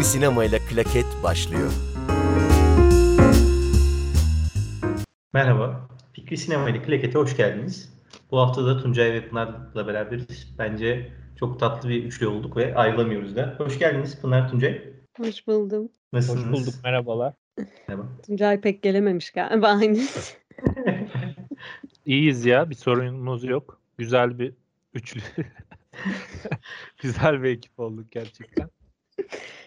Fikri Sinema ile Klaket başlıyor. Merhaba, Fikri Sinema ile Klaket'e hoş geldiniz. Bu hafta da Tuncay ve Pınar'la beraberiz. Bence çok tatlı bir üçlü olduk ve ayrılamıyoruz da. Hoş geldiniz Pınar, Tuncay. Hoş buldum. Nasılsınız? Hoş bulduk, merhabalar. Merhaba. Tuncay pek gelememiş galiba henüz. İyiyiz ya, bir sorunumuz yok. Güzel bir üçlü. Güzel bir ekip olduk gerçekten.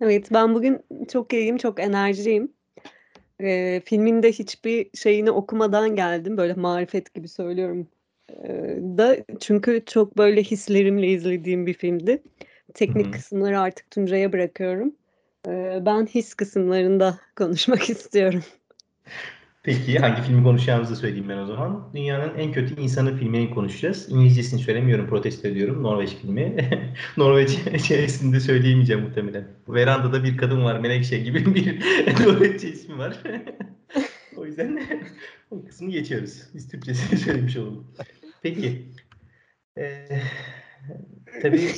Evet ben bugün çok iyiyim, çok enerjiyim. Ee, filmin de hiçbir şeyini okumadan geldim. Böyle marifet gibi söylüyorum. Ee, da çünkü çok böyle hislerimle izlediğim bir filmdi. Teknik Hı hı. kısımları artık Tuncay'a bırakıyorum. Ee, ben his kısımlarında konuşmak istiyorum. Peki hangi filmi konuşacağımızı söyleyeyim ben o zaman. Dünyanın en kötü insanı filmini konuşacağız. İngilizcesini söylemiyorum, protesto ediyorum. Norveç filmi. Norveç içerisinde söyleyemeyeceğim muhtemelen. Verandada bir kadın var, Menekşe gibi bir Norveççe ismi var. o yüzden o kısmı geçiyoruz. Biz Türkçesini söylemiş olalım. Peki. Ee, tabii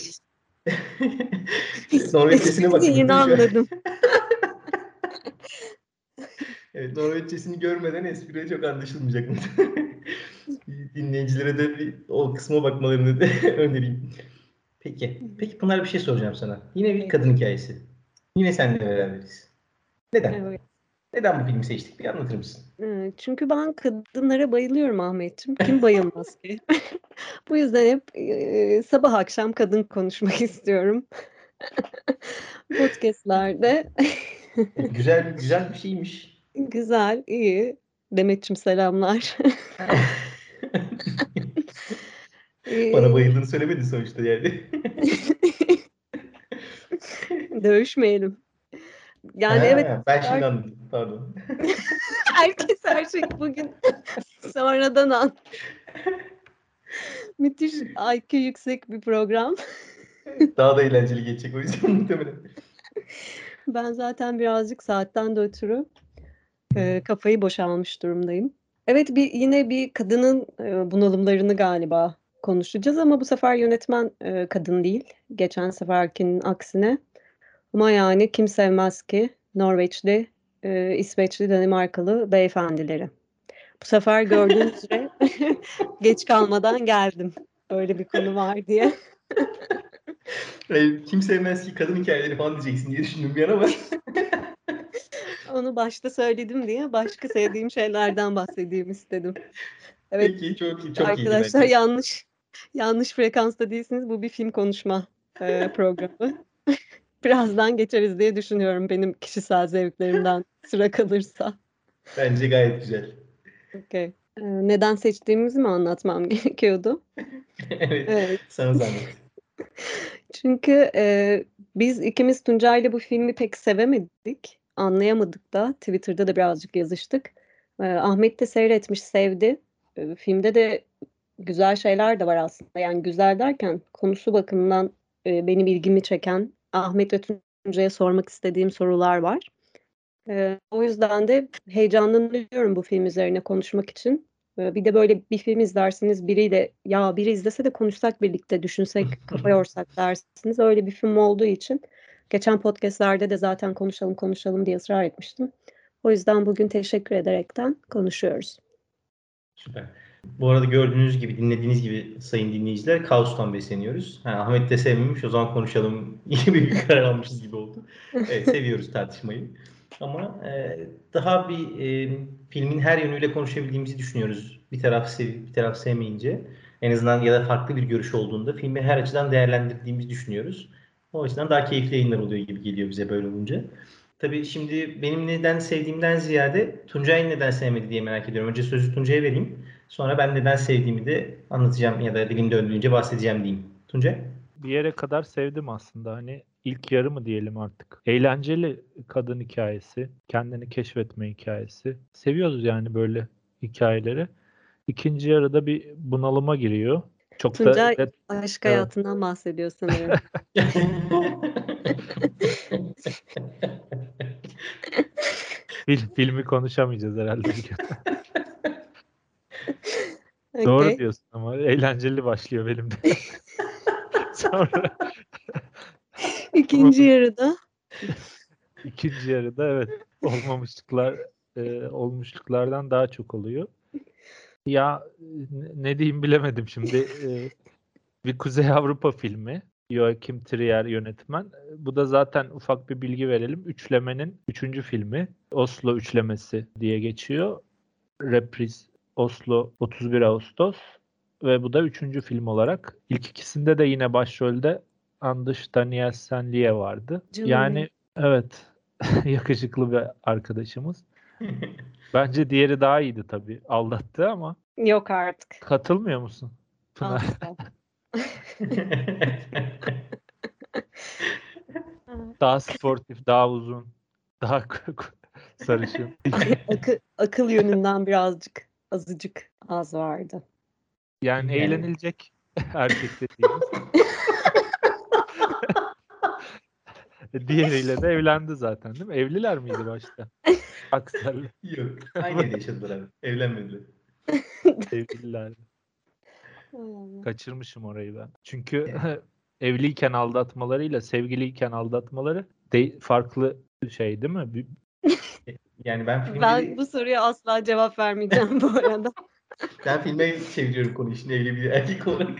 Norveççesine bakın. Yeni anladım. Evet, Norveççesini görmeden espri çok anlaşılmayacak. Dinleyicilere de bir o kısma bakmalarını önereyim. Peki. Peki Pınar bir şey soracağım sana. Yine bir kadın hikayesi. Yine seninle beraberiz. Neden? Evet. Neden bu filmi seçtik? Bir anlatır mısın? Çünkü ben kadınlara bayılıyorum Ahmetciğim. Kim bayılmaz ki? Bu yüzden hep e, sabah akşam kadın konuşmak istiyorum. Podcast'lerde. Güzel güzel bir şeymiş. Güzel, iyi. Demetçim selamlar. Bana bayıldığını söylemedin sonuçta yani. Dövüşmeyelim. Yani Ha, evet Ben şimdi anladım. Pardon. herkes her şey bugün sonradan an. Müthiş IQ yüksek bir program. Daha da eğlenceli geçecek o yüzden muhtemelen. Ben zaten birazcık saatten de ötürü e, kafayı boşalmış durumdayım. Evet bir yine bir kadının e, bunalımlarını galiba konuşacağız ama bu sefer yönetmen e, kadın değil. Geçen seferkinin aksine. Ama yani kim sevmez ki Norveçli, e, İsveçli, Danimarkalı beyefendileri. Bu sefer gördüğünüz üzere geç kalmadan geldim. Böyle bir konu var diye. Kim sevmez ki kadın hikayeleri falan diyeceksin diye düşündüm bir an ama. Onu başta söyledim diye başka sevdiğim şeylerden bahsedeyim istedim. Evet Peki çok iyi. Çok iyi. arkadaşlar yanlış yanlış frekansta değilsiniz. Bu bir film konuşma e, programı. Birazdan geçeriz diye düşünüyorum benim kişisel zevklerimden sıra kalırsa. Bence gayet güzel. Okey. E, neden seçtiğimizi mi anlatmam gerekiyordu? evet. Evet. Sana zahmet. Çünkü e, biz ikimiz Tuncay'la bu filmi pek sevemedik. Anlayamadık da. Twitter'da da birazcık yazıştık. E, Ahmet de seyretmiş, sevdi. E, filmde de güzel şeyler de var aslında. Yani güzel derken konusu bakımından e, benim ilgimi çeken Ahmet ve Tuncay'a sormak istediğim sorular var. E, o yüzden de heyecanlanıyorum bu film üzerine konuşmak için. E, bir de böyle bir film izlersiniz biriyle ya biri izlese de konuşsak birlikte düşünsek kafa yorsak dersiniz. Öyle bir film olduğu için geçen podcastlerde de zaten konuşalım konuşalım diye ısrar etmiştim. O yüzden bugün teşekkür ederekten konuşuyoruz. Süper. Bu arada gördüğünüz gibi, dinlediğiniz gibi sayın dinleyiciler kaostan besleniyoruz. Ha, Ahmet de sevmemiş, o zaman konuşalım gibi bir karar almışız gibi oldu. Evet, seviyoruz tartışmayı. Ama e, daha bir e, filmin her yönüyle konuşabildiğimizi düşünüyoruz. Bir taraf sevip bir taraf sevmeyince. En azından ya da farklı bir görüş olduğunda filmi her açıdan değerlendirdiğimizi düşünüyoruz. O açıdan daha keyifli yayınlar oluyor gibi geliyor bize böyle olunca. Tabii şimdi benim neden sevdiğimden ziyade Tuncay'ın neden sevmedi diye merak ediyorum. Önce sözü Tuncay'a vereyim. Sonra ben neden sevdiğimi de anlatacağım ya da dilim döndüğünce bahsedeceğim diyeyim. Tuncay? Bir yere kadar sevdim aslında. Hani ilk yarı mı diyelim artık. Eğlenceli kadın hikayesi, kendini keşfetme hikayesi. Seviyoruz yani böyle hikayeleri. İkinci yarıda bir bunalıma giriyor. Çok Tuncay da aşk Evet. hayatından bahsediyor sanırım. fil- filmi konuşamayacağız herhalde. Okey. Doğru diyorsun ama eğlenceli başlıyor benim de. Sonra İkinci yarıda İkinci yarıda evet olmamışlıklar e, olmuşluklardan daha çok oluyor. Ya ne- diyeyim bilemedim şimdi. E, bir Kuzey Avrupa filmi. Joachim Trier yönetmen. Bu da zaten ufak bir bilgi verelim. Üçlemenin üçüncü filmi. Oslo Üçlemesi diye geçiyor. Reprise Oslo 31 Ağustos. Ve bu da üçüncü film olarak. İlk ikisinde de yine başrolde Anders Danielsen Lie vardı. Canım yani evet yakışıklı bir arkadaşımız. Bence diğeri daha iyiydi tabii. Aldattı ama yok artık. katılmıyor musun? Pınar? Daha sportif, daha uzun, daha sarışın. Akı, akıl yönünden birazcık azıcık az vardı. Yani Yani- eğlenilecek erkek dediğimiz. Diğeriyle de evlendi zaten değil mi? Evliler miydi başta? Aksel'le Yok. Aynı evde yaşadılar abi. Evlenmediler. Allah. Kaçırmışım orayı ben. Çünkü evliyken aldatmalarıyla sevgiliyken aldatmaları de farklı şey değil mi? Bir- Yani ben filmde Ben bu soruya asla cevap vermeyeceğim bu arada. Ben filme çeviriyorum konuyu şimdi evli bir erkek olarak.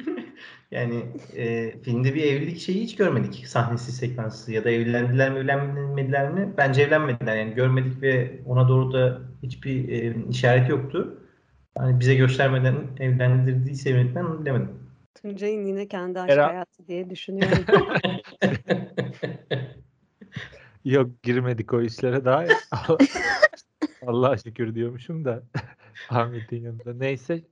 yani e, filmde bir evlilik şeyi hiç görmedik. Sahnesi, sekansı ya da evlendiler mi evlenmediler mi? Bence evlenmediler. Yani görmedik ve ona doğru da hiçbir e, işaret yoktu. Yani bize göstermeden evlendirdiyse yönetmen onu bilemedim. Tuncay'ın yine kendi aşk Era- hayatı diye düşünüyorum. Yok girmedik o işlere daha. Allah'a şükür diyormuşum da Ahmet'in yanında. Neyse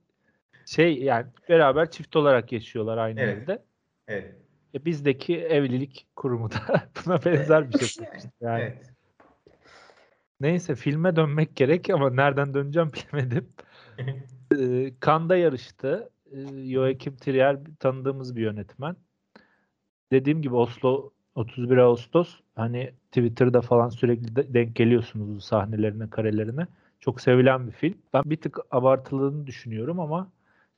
şey yani beraber çift olarak yaşıyorlar aynı Evet. evde. evet. E, bizdeki evlilik kurumu da buna benzer bir şey. Yani evet. neyse filme dönmek gerek ama nereden döneceğim bilemedim. Ee, Cannes'da yarıştı. Ee, Joachim Trier tanıdığımız bir yönetmen. Dediğim gibi Oslo 31 Ağustos hani Twitter'da falan sürekli de- denk geliyorsunuz bu sahnelerine, karelerine. Çok sevilen bir film. Ben bir tık abartıldığını düşünüyorum ama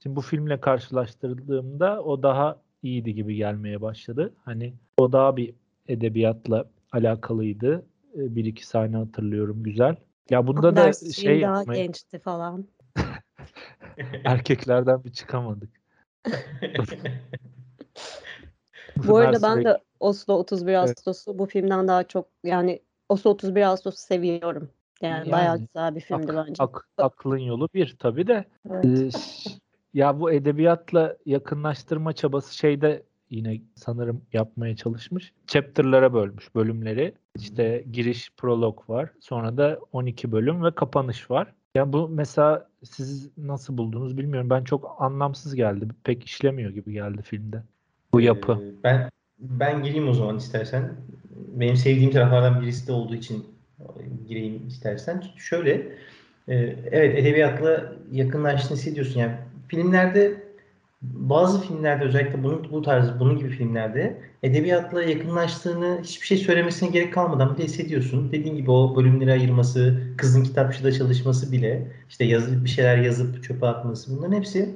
şimdi bu filmle karşılaştırdığımda o daha iyiydi gibi gelmeye başladı. Hani o daha bir edebiyatla alakalıydı. Ee, Bir iki sahne hatırlıyorum güzel. Ya bunda da Anders şey daha yapmayı- gençti falan. erkeklerden bir çıkamadık. Bu arada ben de Oslo 31 Ağustos'u bu filmden daha çok yani Oslo 31 Ağustos'u seviyorum. Yani, bayağı Yani, güzel bir filmdi ak- bence. ak- aklın yolu bir tabii de. Evet. Ee, ya bu edebiyatla yakınlaştırma çabası şeyde yine sanırım yapmaya çalışmış. Chapter'lara bölmüş bölümleri. İşte giriş, prolog var. Sonra da 12 bölüm ve kapanış var. Yani bu mesela siz nasıl buldunuz bilmiyorum. Ben çok anlamsız geldi. Pek işlemiyor gibi geldi filmde. Bu yapı. Ee, ben ben gireyim o zaman istersen. Benim sevdiğim taraflardan birisi de olduğu için gireyim istersen. Şöyle, e, evet edebiyatla yakınlaştığını hissediyorsun. Yani filmlerde bazı filmlerde özellikle bunun bu tarz bunun gibi filmlerde edebiyatla yakınlaştığını hiçbir şey söylemesine gerek kalmadan bile hissediyorsun. Dediğin gibi o bölümleri ayırması, kızın kitapçıda çalışması bile, işte yazıp bir şeyler yazıp çöpe atması bunların hepsi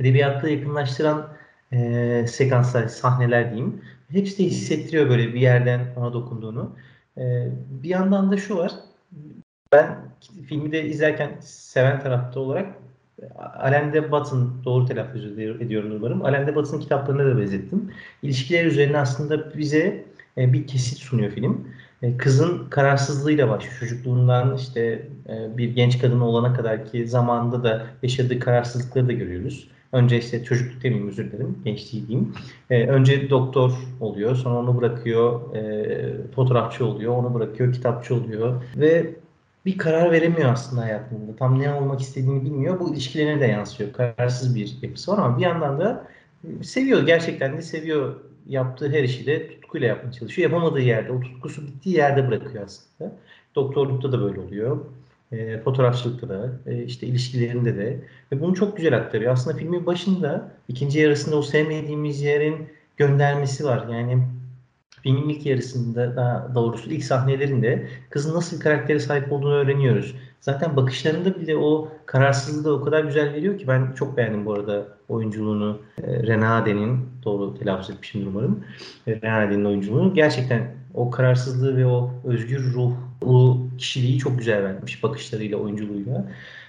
edebiyatla yakınlaştıran e, sekanslar, sahneler diyeyim. Hepsi de hissettiriyor böyle bir yerden ona dokunduğunu. E, bir yandan da şu var. Ben filmi de izlerken seven tarafta olarak Alain de Botton doğru telaffuz ediyor- ediyorum umarım. Alain de Botton'ın kitaplarına da benzettim. İlişkiler üzerine aslında bize e, bir kesit sunuyor film. E, Kızın kararsızlığıyla başlıyor. Çocukluğundan işte e, bir genç kadın olana kadar ki zamanında da yaşadığı kararsızlıkları da görüyoruz. Önce işte çocukluk demeyeyim özür dilerim. Gençliği diyeyim. E, önce doktor oluyor. Sonra onu bırakıyor. E, fotoğrafçı oluyor. Onu bırakıyor. Kitapçı oluyor. Ve bir karar veremiyor aslında hayatında. Tam ne olmak istediğini bilmiyor. Bu ilişkilerine de yansıyor. Kararsız bir yapısı var ama bir yandan da seviyor. Gerçekten de seviyor. Yaptığı her işi de tutkuyla yapmaya çalışıyor. Yapamadığı yerde, o tutkusu bittiği yerde bırakıyor aslında. Doktorlukta da böyle oluyor. E, fotoğrafçılıkta da, e, işte ilişkilerinde de. Ve bunu çok güzel aktarıyor. Aslında filmin başında, ikinci yarısında o sevmediğimiz yerin göndermesi var. Yani filmin ilk yarısında daha doğrusu ilk sahnelerinde kızın nasıl bir karaktere sahip olduğunu öğreniyoruz. Zaten bakışlarında bile o kararsızlığı da o kadar güzel veriyor ki ben çok beğendim bu arada oyunculuğunu. E, Renade'nin doğru telaffuz etmişim umarım. E, Renade'nin oyunculuğunu. Gerçekten o kararsızlığı ve o özgür ruhlu kişiliği çok güzel vermiş bakışlarıyla, oyunculuğuyla.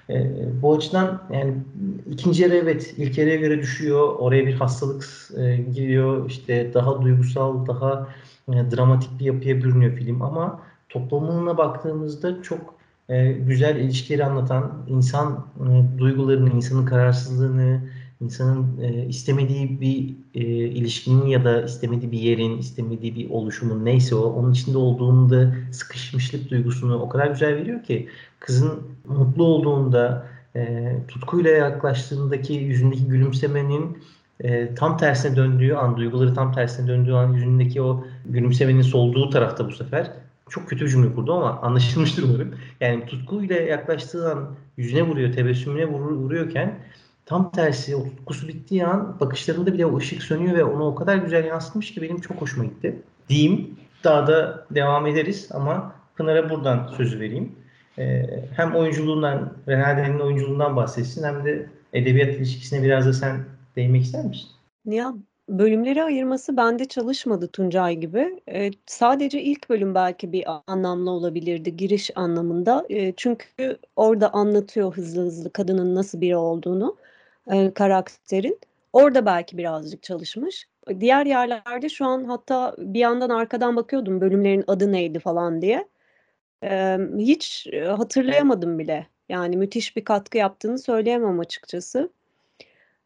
E, bu açıdan yani ikinci yarı evet ilk yarıya göre düşüyor. Oraya bir hastalık e, giriyor. İşte daha duygusal, daha e, dramatik bir yapıya bürünüyor film ama toplamına baktığımızda çok e, güzel ilişkileri anlatan, insan e, duygularını, insanın kararsızlığını, insanın e, istemediği bir e, ilişkinin ya da istemediği bir yerin, istemediği bir oluşumun neyse o, onun içinde olduğunda sıkışmışlık duygusunu o kadar güzel veriyor ki kızın mutlu olduğunda, e, tutkuyla yaklaştığındaki yüzündeki gülümsemenin e, tam tersine döndüğü an, duyguları tam tersine döndüğü an yüzündeki o gülümsemenin solduğu tarafta bu sefer çok kötü bir cümle kurdu ama anlaşılmıştır umarım. Yani tutkuyla yaklaştığı an yüzüne vuruyor, tebessümüne vur, vuruyorken tam tersi o tutkusu bittiği an bakışlarında bile o ışık sönüyor ve onu o kadar güzel yansıtmış ki benim çok hoşuma gitti. Diyeyim. Daha da devam ederiz ama Pınar'a buradan sözü vereyim. Ee, hem oyunculuğundan, Renade'nin oyunculuğundan bahsetsin hem de edebiyat ilişkisine biraz da sen değinmek ister misin? Ya bölümleri ayırması bende çalışmadı Tuncay gibi. Eee, sadece ilk bölüm belki bir anlamlı olabilirdi giriş anlamında. Eee, çünkü orada anlatıyor hızlı hızlı kadının nasıl biri olduğunu, eee, karakterin. Orada belki birazcık çalışmış. Diğer yerlerde şu an hatta bir yandan arkadan bakıyordum bölümlerin adı neydi falan diye. Emm, hiç, hatırlayamadım bile. Yani müthiş bir katkı yaptığını söyleyemem açıkçası.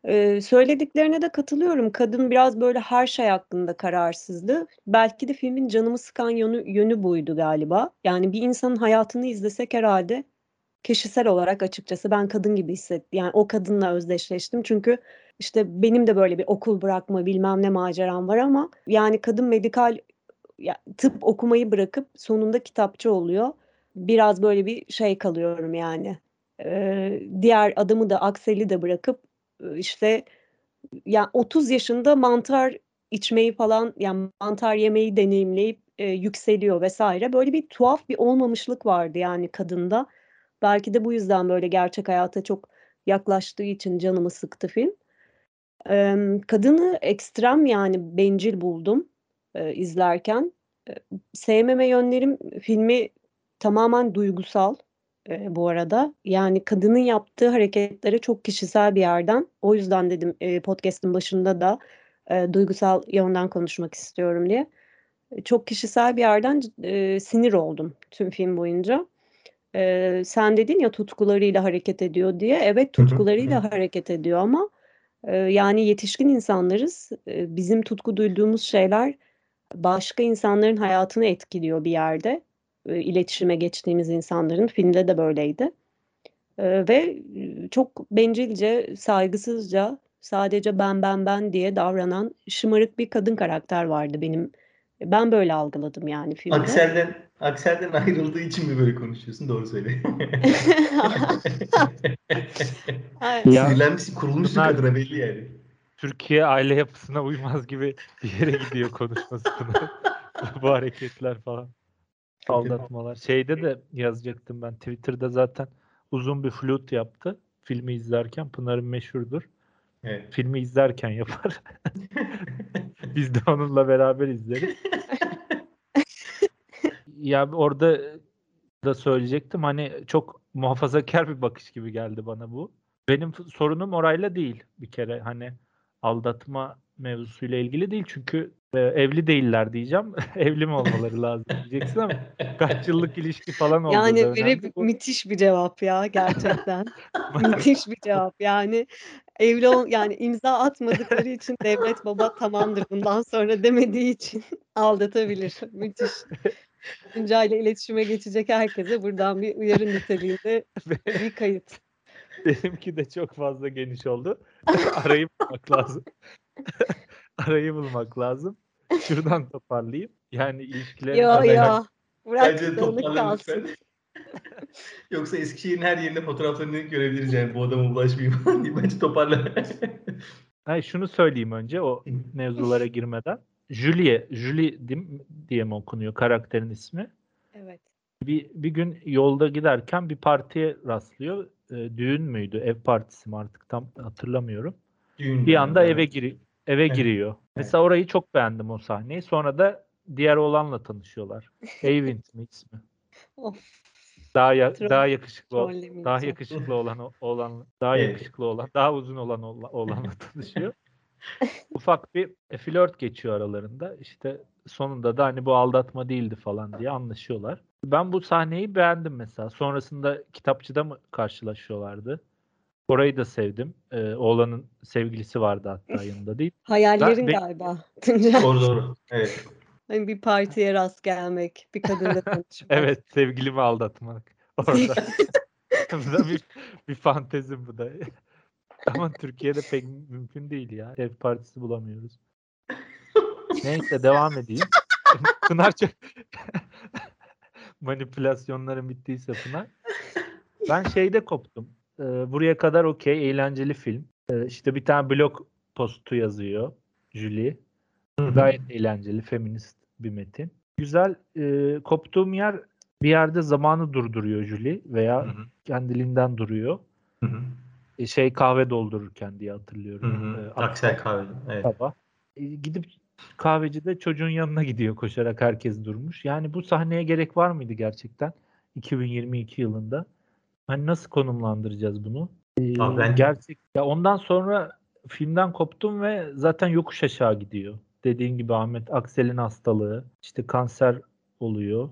Eee, söylediklerine de katılıyorum. Kadın biraz böyle her şey hakkında kararsızdı. Belki de filmin canımı sıkan yönü yönü buydu galiba. Yani bir insanın hayatını izlesek herhâlde kişisel olarak açıkçası ben kadın gibi hissettim. Yani o kadınla özdeşleştim. Çünkü, işte, benim de böyle bir okul bırakma bilmem ne maceram var ama yani kadın medikal ya tıp okumayı bırakıp sonunda kitapçı oluyor. Biraz böyle bir şey kalıyorum yani. Eee, diğer adamı da Aksel'i de bırakıp, işte, ya 30 yaşında mantar içmeyi falan, yani mantar yemeyi deneyimleyip, eee, yükseliyor vs. Böyle bir tuhaf bir olmamışlık vardı yani kadında. Belki de bu yüzden böyle gerçek hayata çok yaklaştığı için canımı sıktı film. Emm, kadını ekstrem yani bencil buldum, eee, izlerken. Eee, sevmeme yönlerim filmi tamamen duygusal, eee, bu arada. Yani kadının yaptığı hareketlere çok kişisel bir yerden o yüzden dedim, eee, podcast'ın başında da, eee, duygusal yönden konuşmak istiyorum diye. Eee, çok kişisel bir yerden eee, sinir oldum tüm film boyunca. Eee, sen dedin ya tutkularıyla hareket ediyor diye. Evet, tutkularıyla hareket ediyor ama, eee, yani yetişkin insanlarız. Eee, bizim tutku duyduğumuz şeyler başka insanların hayatını etkiliyor bir yerde. Eee, iletişime geçtiğimiz insanların. Filmde de böyleydi. Eee, ve, çok bencilce, saygısızca sadece ben, ben, ben diye davranan şımarık bir kadın karakter vardı benim ben böyle algıladım yani filmde. Aksel'den Aksel'den ayrıldığı için mi böyle konuşuyorsun? Doğru söyle. Sinirlenmişsin, kurulmuşsun kadına belli yani. Türkiye aile yapısına uymaz gibi bir yere gidiyor konuşması. Bu hareketler falan. Aldatmalar. Şeyde de yazacaktım ben. Twitter'da zaten uzun bir flüt yaptı. Filmi izlerken. Pınar'ın meşhurdur. Evet. Filmi izlerken yapar. Biz de onunla beraber izleriz. Ya orada da söyleyecektim. Hani çok muhafazakar bir bakış gibi geldi bana bu. Benim sorunum orayla değil bir kere. Hani aldatma mevzusuyla ilgili değil. Çünkü, eee, evli değiller diyeceğim. Evli mi olmaları lazım diyeceksin ama kaç yıllık ilişki falan olduğu Yani verib Bu müthiş bir cevap ya gerçekten. Müthiş bir cevap. Yani evli ol yani imza atmadıkları için devlet baba tamamdır bundan sonra demediği için aldatabilir. Müthiş. Tuncay'la iletişime geçecek herkese buradan bir uyarı niteliğinde bir kayıt. Benimki de çok fazla geniş oldu. Arayı bulmak lazım. Arayı bulmak lazım. Şuradan toparlayayım. Yani ilişkilerin Yo, adaya yo. Bırak Bence kalsın. Yoksa Eskişehir'in her yerinde fotoğraflarını görebiliriz yani bu adama bulaşmayayım falan diye. Bence toparla. Hayır, şunu söyleyeyim önce o mevzulara girmeden. Julie, Julie di- diye mi okunuyor karakterin ismi? Evet. Bir, bir gün yolda giderken bir partiye rastlıyor. E, düğün müydü? Ev partisi mi artık tam hatırlamıyorum. Düğün Bir anda dönemi. eve giri eve Evet. giriyor. Mesela orayı çok beğendim o sahneyi. Sonra da diğer oğlanla tanışıyorlar. Eyvind mi ismi? Of. Daha ya- Troll- daha yakışıklı ol- daha yakışıklı olan o- oğlan daha Evet. yakışıklı olan daha uzun olan oğlanla tanışıyor. Ufak bir e, flört geçiyor aralarında. İşte sonunda da hani bu aldatma değildi falan diye anlaşıyorlar. Ben bu sahneyi beğendim mesela. Sonrasında kitapçıda mı karşılaşıyorlardı? Orayı da sevdim. Ee, oğlanın sevgilisi vardı hatta yanında değil. Hayallerin Ben- galiba. Doğru doğru. Evet. Hani bir partiye rast gelmek, bir kadınla tanışmak. Evet sevgilimi aldatmak. Orada. bu da bir, bir fantezi bu da. Ama Türkiye'de pek mümkün değil ya. Ev partisi bulamıyoruz. Neyse devam edeyim. Pınar çok manipülasyonların bittiyse Pınar. Ben şeyde koptum. Ee, buraya kadar okey eğlenceli film. Ee, işte bir tane blog postu yazıyor Julie. Gayet eğlenceli, feminist bir metin. Güzel. e, koptuğum yer bir yerde zamanı durduruyor Julie veya Hı hı. kendiliğinden duruyor. E, şey kahve doldururken diye hatırlıyorum. E, Aksel kahve. Evet. sabah. E, gidip kahvecide çocuğun yanına gidiyor koşarak herkes durmuş. Yani bu sahneye gerek var mıydı gerçekten 2022 yılında? Hani nasıl konumlandıracağız bunu? E, Abi ben- gerçek ya ondan sonra filmden koptum ve zaten yokuş aşağı gidiyor. Dediğin gibi Ahmet Aksel'in hastalığı, işte kanser oluyor.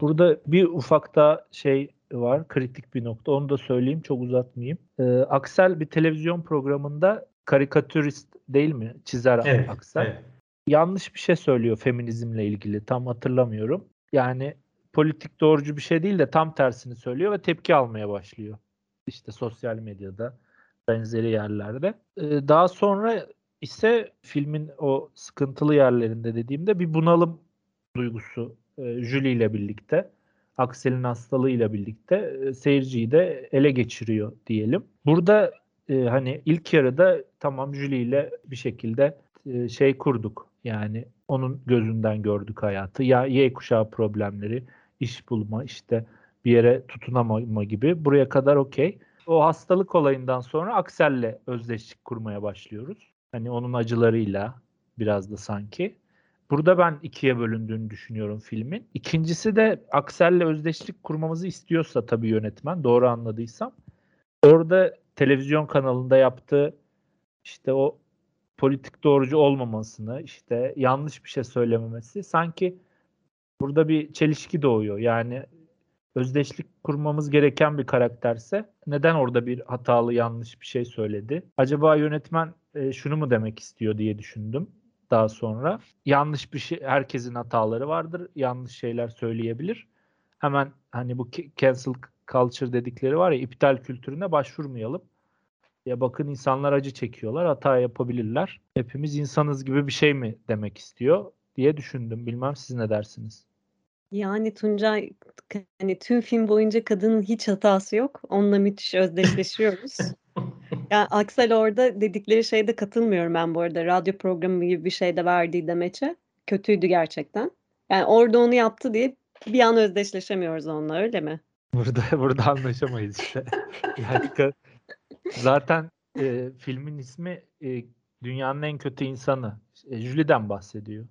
Burada bir ufak da şey var, kritik bir nokta. Onu da söyleyeyim, çok uzatmayayım. Ee, Aksel bir televizyon programında karikatürist değil mi? Çizer Evet. Aksel. evet. Yanlış bir şey söylüyor feminizmle ilgili. Tam hatırlamıyorum. Yani politik doğrucu bir şey değil de tam tersini söylüyor ve tepki almaya başlıyor. İşte sosyal medyada benzeri yerlerde. Ee, daha sonra ise filmin o sıkıntılı yerlerinde dediğimde bir bunalım duygusu e, Julie ile birlikte Aksel'in hastalığıyla birlikte e, seyirciyi de ele geçiriyor diyelim. Burada e, hani ilk yarıda tamam Julie ile bir şekilde e, şey kurduk. Yani onun gözünden gördük hayatı. Ya Y kuşağı problemleri, iş bulma, işte bir yere tutunamama gibi. Buraya kadar okey. O hastalık olayından sonra Aksel'le özdeşlik kurmaya başlıyoruz. Hani onun acılarıyla biraz da sanki. Burada ben ikiye bölündüğünü düşünüyorum filmin. İkincisi de Aksel'le özdeşlik kurmamızı istiyorsa tabii yönetmen doğru anladıysam. Orada televizyon kanalında yaptığı işte o politik doğrucu olmamasını, işte yanlış bir şey söylememesi sanki burada bir çelişki doğuyor. Yani özdeşlik kurmamız gereken bir karakterse neden orada bir hatalı yanlış bir şey söyledi? Acaba yönetmen e, şunu mu demek istiyor diye düşündüm daha sonra. Yanlış bir şey herkesin hataları vardır. Yanlış şeyler söyleyebilir. Hemen hani bu cancel culture dedikleri var ya iptal kültürüne başvurmayalım. Ya bakın insanlar acı çekiyorlar, hata yapabilirler. Hepimiz insanız gibi bir şey mi demek istiyor diye düşündüm. Bilmem siz ne dersiniz? Yani Tuncay hani tüm film boyunca kadının hiç hatası yok. Onunla müthiş özdeşleşiyoruz. Yani Aksel orada dedikleri şeyde katılmıyorum ben bu arada. Radyo programı gibi bir şeyde verdiği demeçe. Kötüydü gerçekten. Yani orada onu yaptı diye bir an özdeşleşemiyoruz onunla öyle mi? Burada burada anlaşamayız işte. Yani ka- zaten e, filmin ismi e, dünyanın en kötü insanı. E, Julie'den bahsediyor.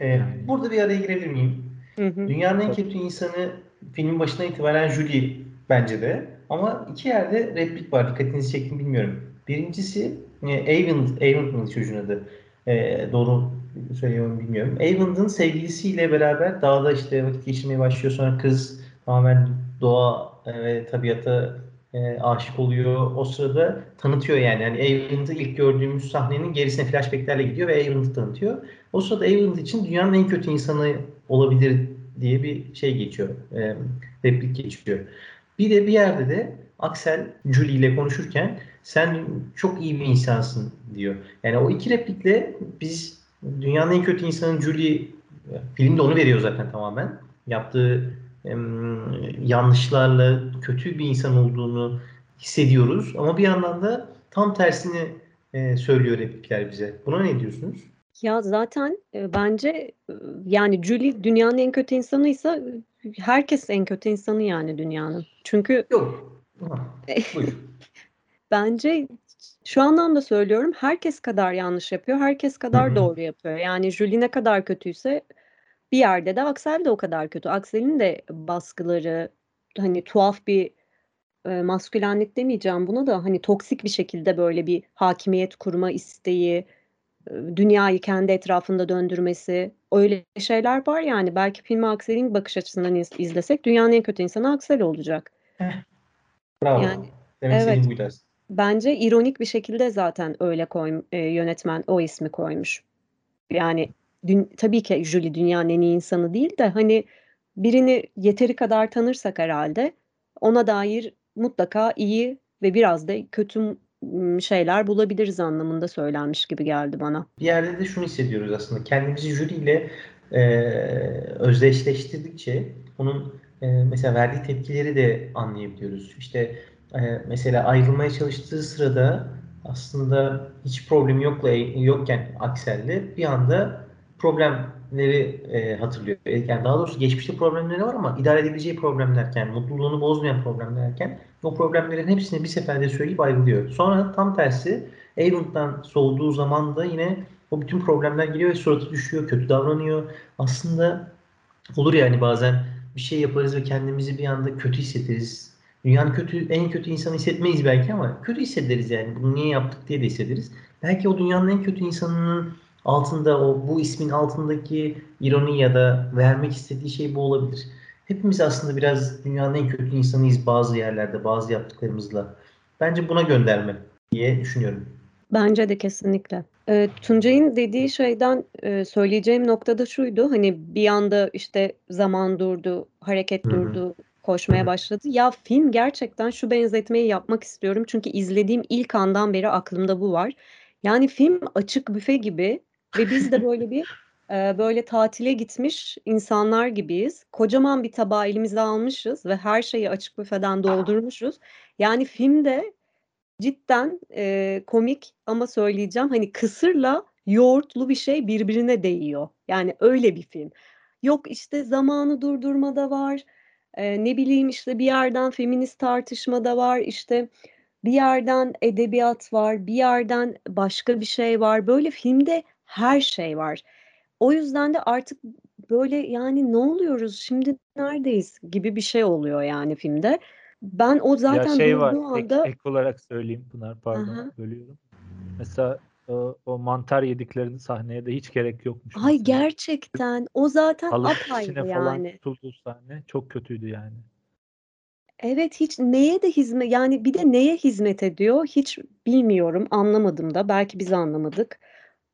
Ee, burada bir araya girebilir miyim? Dünyanın en kötü insanı filmin başına itibaren Julie bence de. Ama iki yerde replik var. Dikkatinizi çektim bilmiyorum. Birincisi e, Avond, Avond mı çocuğun adı? E, doğru söylüyorum bilmiyorum. Avond'ın sevgilisiyle beraber dağda işte vakit geçirmeye başlıyor. Sonra kız tamamen doğa e, ve tabiata e, aşık oluyor. O sırada tanıtıyor yani. yani Avond'ı ilk gördüğümüz sahnenin gerisine flashbacklerle gidiyor ve Avond'ı tanıtıyor. O sırada Avond için dünyanın en kötü insanı olabilir diye bir şey geçiyor. E, replik geçiyor. Bir de bir yerde de Axel Julie ile konuşurken sen çok iyi bir insansın diyor. Yani o iki replikle biz dünyanın en kötü insanı Julie filmde onu veriyor zaten tamamen. Yaptığı em, yanlışlarla kötü bir insan olduğunu hissediyoruz. Ama bir yandan da tam tersini e, söylüyor replikler bize. Buna ne diyorsunuz? Ya zaten e, bence e, yani Julie dünyanın en kötü insanıysa e, herkes en kötü insanı yani dünyanın. Çünkü Yok. Buyur. bence şu anlamda söylüyorum herkes kadar yanlış yapıyor, herkes kadar Hı hı. doğru yapıyor. Yani Julie ne kadar kötüyse bir yerde de Axel de o kadar kötü. Axel'in de baskıları hani tuhaf bir e, maskülenlik demeyeceğim buna da hani toksik bir şekilde böyle bir hakimiyet kurma isteği, dünyayı kendi etrafında döndürmesi öyle şeyler var yani. Belki filmi Axel'in bakış açısından iz- izlesek dünyanın en kötü insanı Axel olacak. Bravo. Yani, Demek evet. istediğim buydu. Bence ironik bir şekilde zaten öyle koy, e, yönetmen o ismi koymuş. Yani dün, tabii ki Julie dünyanın en iyi insanı değil de hani birini yeteri kadar tanırsak herhalde ona dair mutlaka iyi ve biraz da kötü şeyler bulabiliriz anlamında söylenmiş gibi geldi bana. Bir yerde de şunu hissediyoruz aslında. Kendimizi jüriyle e, özdeşleştirdikçe onun e, mesela verdiği tepkileri de anlayabiliyoruz. İşte e, mesela ayrılmaya çalıştığı sırada aslında hiç problemi yokla yokken Aksel'de bir anda problemleri e, hatırlıyor. Yani daha doğrusu geçmişte problemleri var ama idare edebileceği problemlerken, mutluluğunu bozmayan problemlerken o problemlerin hepsini bir seferde söyleyip ayrılıyor. Sonra tam tersi Avon'dan soğuduğu zaman da yine o bütün problemler geliyor ve suratı düşüyor, kötü davranıyor. Aslında olur yani bazen bir şey yaparız ve kendimizi bir anda kötü hissederiz. Dünyanın kötü, en kötü insanı hissetmeyiz belki ama kötü hissederiz yani. Bunu niye yaptık diye de hissederiz. Belki o dünyanın en kötü insanının altında o bu ismin altındaki ironi ya da vermek istediği şey bu olabilir. Hepimiz aslında biraz dünyanın en kötü insanıyız bazı yerlerde, bazı yaptıklarımızla. Bence buna gönderme diye düşünüyorum. Bence de kesinlikle. E, Tuncay'ın dediği şeyden e, söyleyeceğim noktada şuydu. Hani bir anda işte zaman durdu, hareket Hı hı. durdu, koşmaya başladı. Ya film gerçekten şu benzetmeyi yapmak istiyorum. Çünkü izlediğim ilk andan beri aklımda bu var. Yani film açık büfe gibi ve biz de böyle bir e, böyle tatile gitmiş insanlar gibiyiz. Kocaman bir tabağı elimize almışız ve her şeyi açık büfeden doldurmuşuz. Yani filmde cidden e, komik ama söyleyeceğim hani kısırla yoğurtlu bir şey birbirine değiyor. Yani öyle bir film. Yok işte zamanı durdurma da var. E, ne bileyim işte bir yerden feminist tartışma da var. İşte bir yerden edebiyat var. Bir yerden başka bir şey var. Böyle filmde her şey var. O yüzden de artık böyle yani ne oluyoruz şimdi neredeyiz gibi bir şey oluyor yani filmde. Ben o zaten ya şey var durduğu ek, anda ek olarak söyleyeyim Pınar pardon Aha. bölüyorum. Mesela o, o mantar yediklerini sahneye de hiç gerek yokmuş ay mesela. gerçekten o zaten Halının apayrı falan yani. tutulduğu sahne çok kötüydü yani. Evet hiç neye de hizmet yani bir de neye hizmet ediyor hiç bilmiyorum anlamadım da belki biz anlamadık.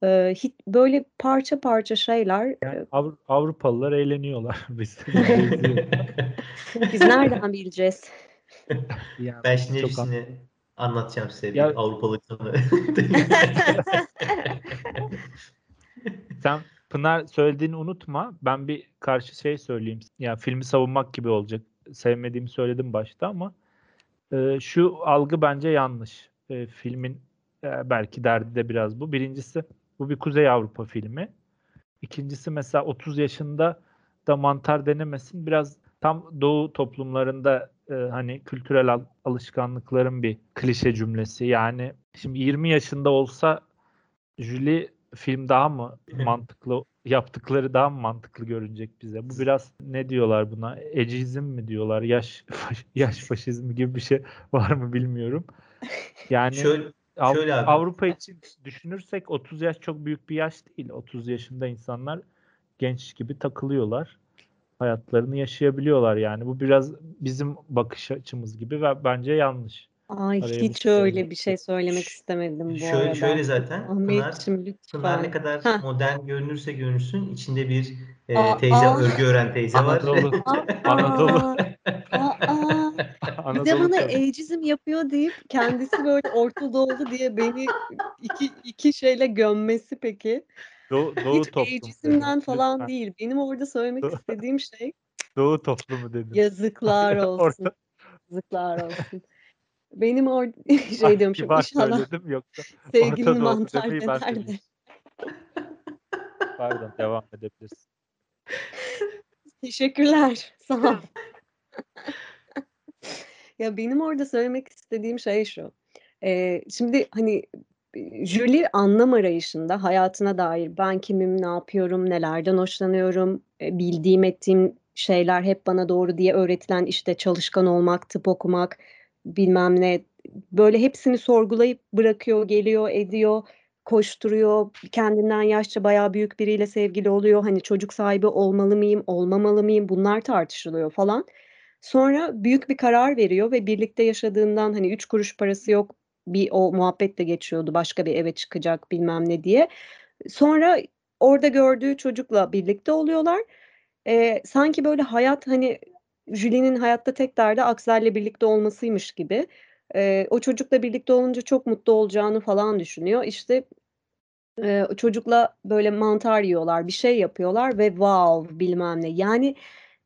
Ee, hiç böyle parça parça şeyler Yani e, Avru- Avrupalılar eğleniyorlar. Biz, biz nereden bileceğiz? Yani Ben şimdi çok an- hepsini anlatacağım size. Ya- Avrupalı. Sen Pınar söylediğini unutma. Ben bir karşı şey söyleyeyim. Ya filmi savunmak gibi olacak. Sevmediğimi söyledim başta ama e, şu algı bence yanlış. E, filmin e, belki derdi de biraz bu. Birincisi bu bir Kuzey Avrupa filmi. İkincisi mesela 30 yaşında da mantar denemesin. Biraz tam Doğu toplumlarında e, hani kültürel al- alışkanlıkların bir klişe cümlesi. Yani şimdi 20 yaşında olsa Julie film daha mı mantıklı yaptıkları daha mı mantıklı görünecek bize? Bu biraz ne diyorlar buna? Ecizm mi diyorlar? Yaş yaş faşizmi gibi bir şey var mı bilmiyorum. Yani Şöyle, Av- şöyle abi. Avrupa için düşünürsek 30 yaş çok büyük bir yaş değil. 30 yaşında insanlar genç gibi takılıyorlar. Hayatlarını yaşayabiliyorlar yani. Bu biraz bizim bakış açımız gibi ve bence yanlış. Ay Araya bir hiç şey öyle bir şey söylemek Ş- istemedim bu şöyle, arada. şöyle zaten Pınar, ne kadar Heh. modern görünürse görünsün içinde bir e, Aa, teyze aa. örgü öğren teyze var. Anadolu. Aa, Anadolu. aa, bir de bana ageizm yapıyor deyip kendisi böyle Orta Doğulu diye beni iki, iki şeyle gömmesi peki. Doğu, Doğu Hiç toplum ageizmden falan Lütfen. değil. Benim orada söylemek Doğu- istediğim şey Doğu toplumu dedim. yazıklar olsun. Yazıklar olsun. Benim kibar, şey diyormuşum inşallah söyledim yoksa sevgili mantar demeyi ben dener de. söylemiştim. Pardon devam edebilirsin. Teşekkürler. Sağ ol. Ya benim orada söylemek istediğim şey şu. Eee, şimdi hani Julie anlam arayışında hayatına dair ben kimim, ne yapıyorum, nelerden hoşlanıyorum, e, bildiğim ettiğim şeyler hep bana doğru diye öğretilen işte çalışkan olmak, tıp okumak, bilmem ne böyle hepsini sorgulayıp bırakıyor, geliyor, ediyor, koşturuyor, kendinden yaşça bayağı büyük biriyle sevgili oluyor. Hani çocuk sahibi olmalı mıyım, olmamalı mıyım bunlar tartışılıyor falan. Sonra büyük bir karar veriyor ve birlikte yaşadığından hani üç kuruş parası yok bir o muhabbet de geçiyordu başka bir eve çıkacak bilmem ne diye. Sonra orada gördüğü çocukla birlikte oluyorlar. Eee, sanki böyle hayat hani Julie'nin hayatta tek derdi Aksel'le birlikte olmasıymış gibi. Eee, o çocukla birlikte olunca çok mutlu olacağını falan düşünüyor. İşte o çocukla böyle mantar yiyorlar, bir şey yapıyorlar ve wow bilmem ne. Yani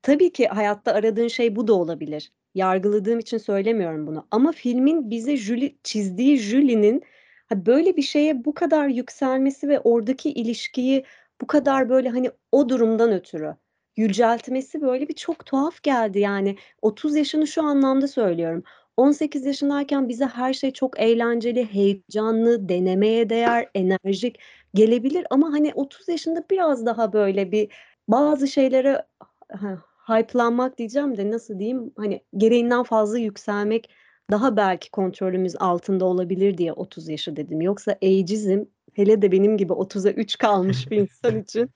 tabii ki hayatta aradığın şey bu da olabilir. Yargıladığım için söylemiyorum bunu. Ama filmin bize Julie çizdiği Julie'nin böyle bir şeye bu kadar yükselmesi ve oradaki ilişkiyi bu kadar böyle hani o durumdan ötürü yüceltmesi böyle bir çok tuhaf geldi yani. 30 yaşını şu anlamda söylüyorum. 18 yaşındayken bize her şey çok eğlenceli, heyecanlı, denemeye değer, enerjik gelebilir ama hani 30 yaşında biraz daha böyle bir bazı şeylere hype'lanmak diyeceğim de nasıl diyeyim hani gereğinden fazla yükselmek daha belki kontrolümüz altında olabilir diye 30 yaşı dedim. Yoksa ageizm hele de benim gibi 30'a 3 kalmış bir insan için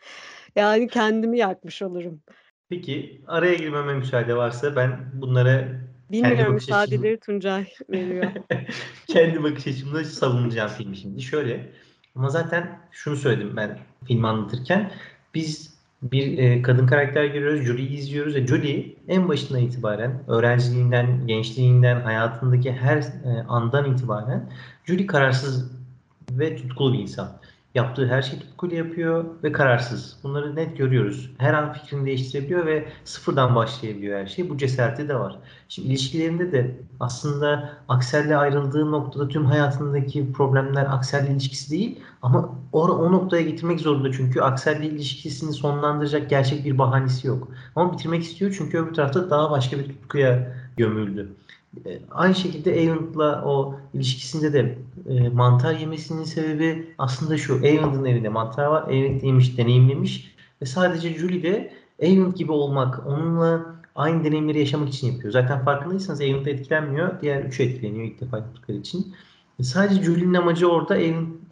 yani kendimi yakmış olurum. Peki araya girmeme müsaade varsa ben bunlara Bilmiyorum müsaadeleri Tuncay veriyor. kendi bakış açımda savunacağım filmi şimdi. Şöyle ama zaten şunu söyledim ben filmi anlatırken biz bir e, kadın karakter görüyoruz, Julie'yi izliyoruz ve Julie en başından itibaren öğrenciliğinden, gençliğinden, hayatındaki her e, andan itibaren Julie kararsız ve tutkulu bir insan. Yaptığı her şeyi tutkuyla yapıyor ve kararsız. Bunları net görüyoruz. Her an fikrini değiştirebiliyor ve sıfırdan başlayabiliyor her şey. Bu cesareti de var. Şimdi ilişkilerinde de aslında Aksel'le ayrıldığı noktada tüm hayatındaki problemler Aksel'le ilişkisi değil ama o, o noktaya getirmek zorunda çünkü Aksel'le ilişkisini sonlandıracak gerçek bir bahanesi yok. Ama bitirmek istiyor çünkü öbür tarafta daha başka bir tutkuya gömüldü. E, Aynı şekilde Avent'la o ilişkisinde de e, mantar yemesinin sebebi aslında şu. Avent'ın evinde mantar var. Avent yemiş, deneyimlemiş ve sadece Julie de Avent gibi olmak, onunla aynı deneyimleri yaşamak için yapıyor. Zaten farkındaysanız Avent etkilenmiyor. Diğer üçü etkileniyor ilk defa yaptıkları için. E, sadece Julie'nin amacı orada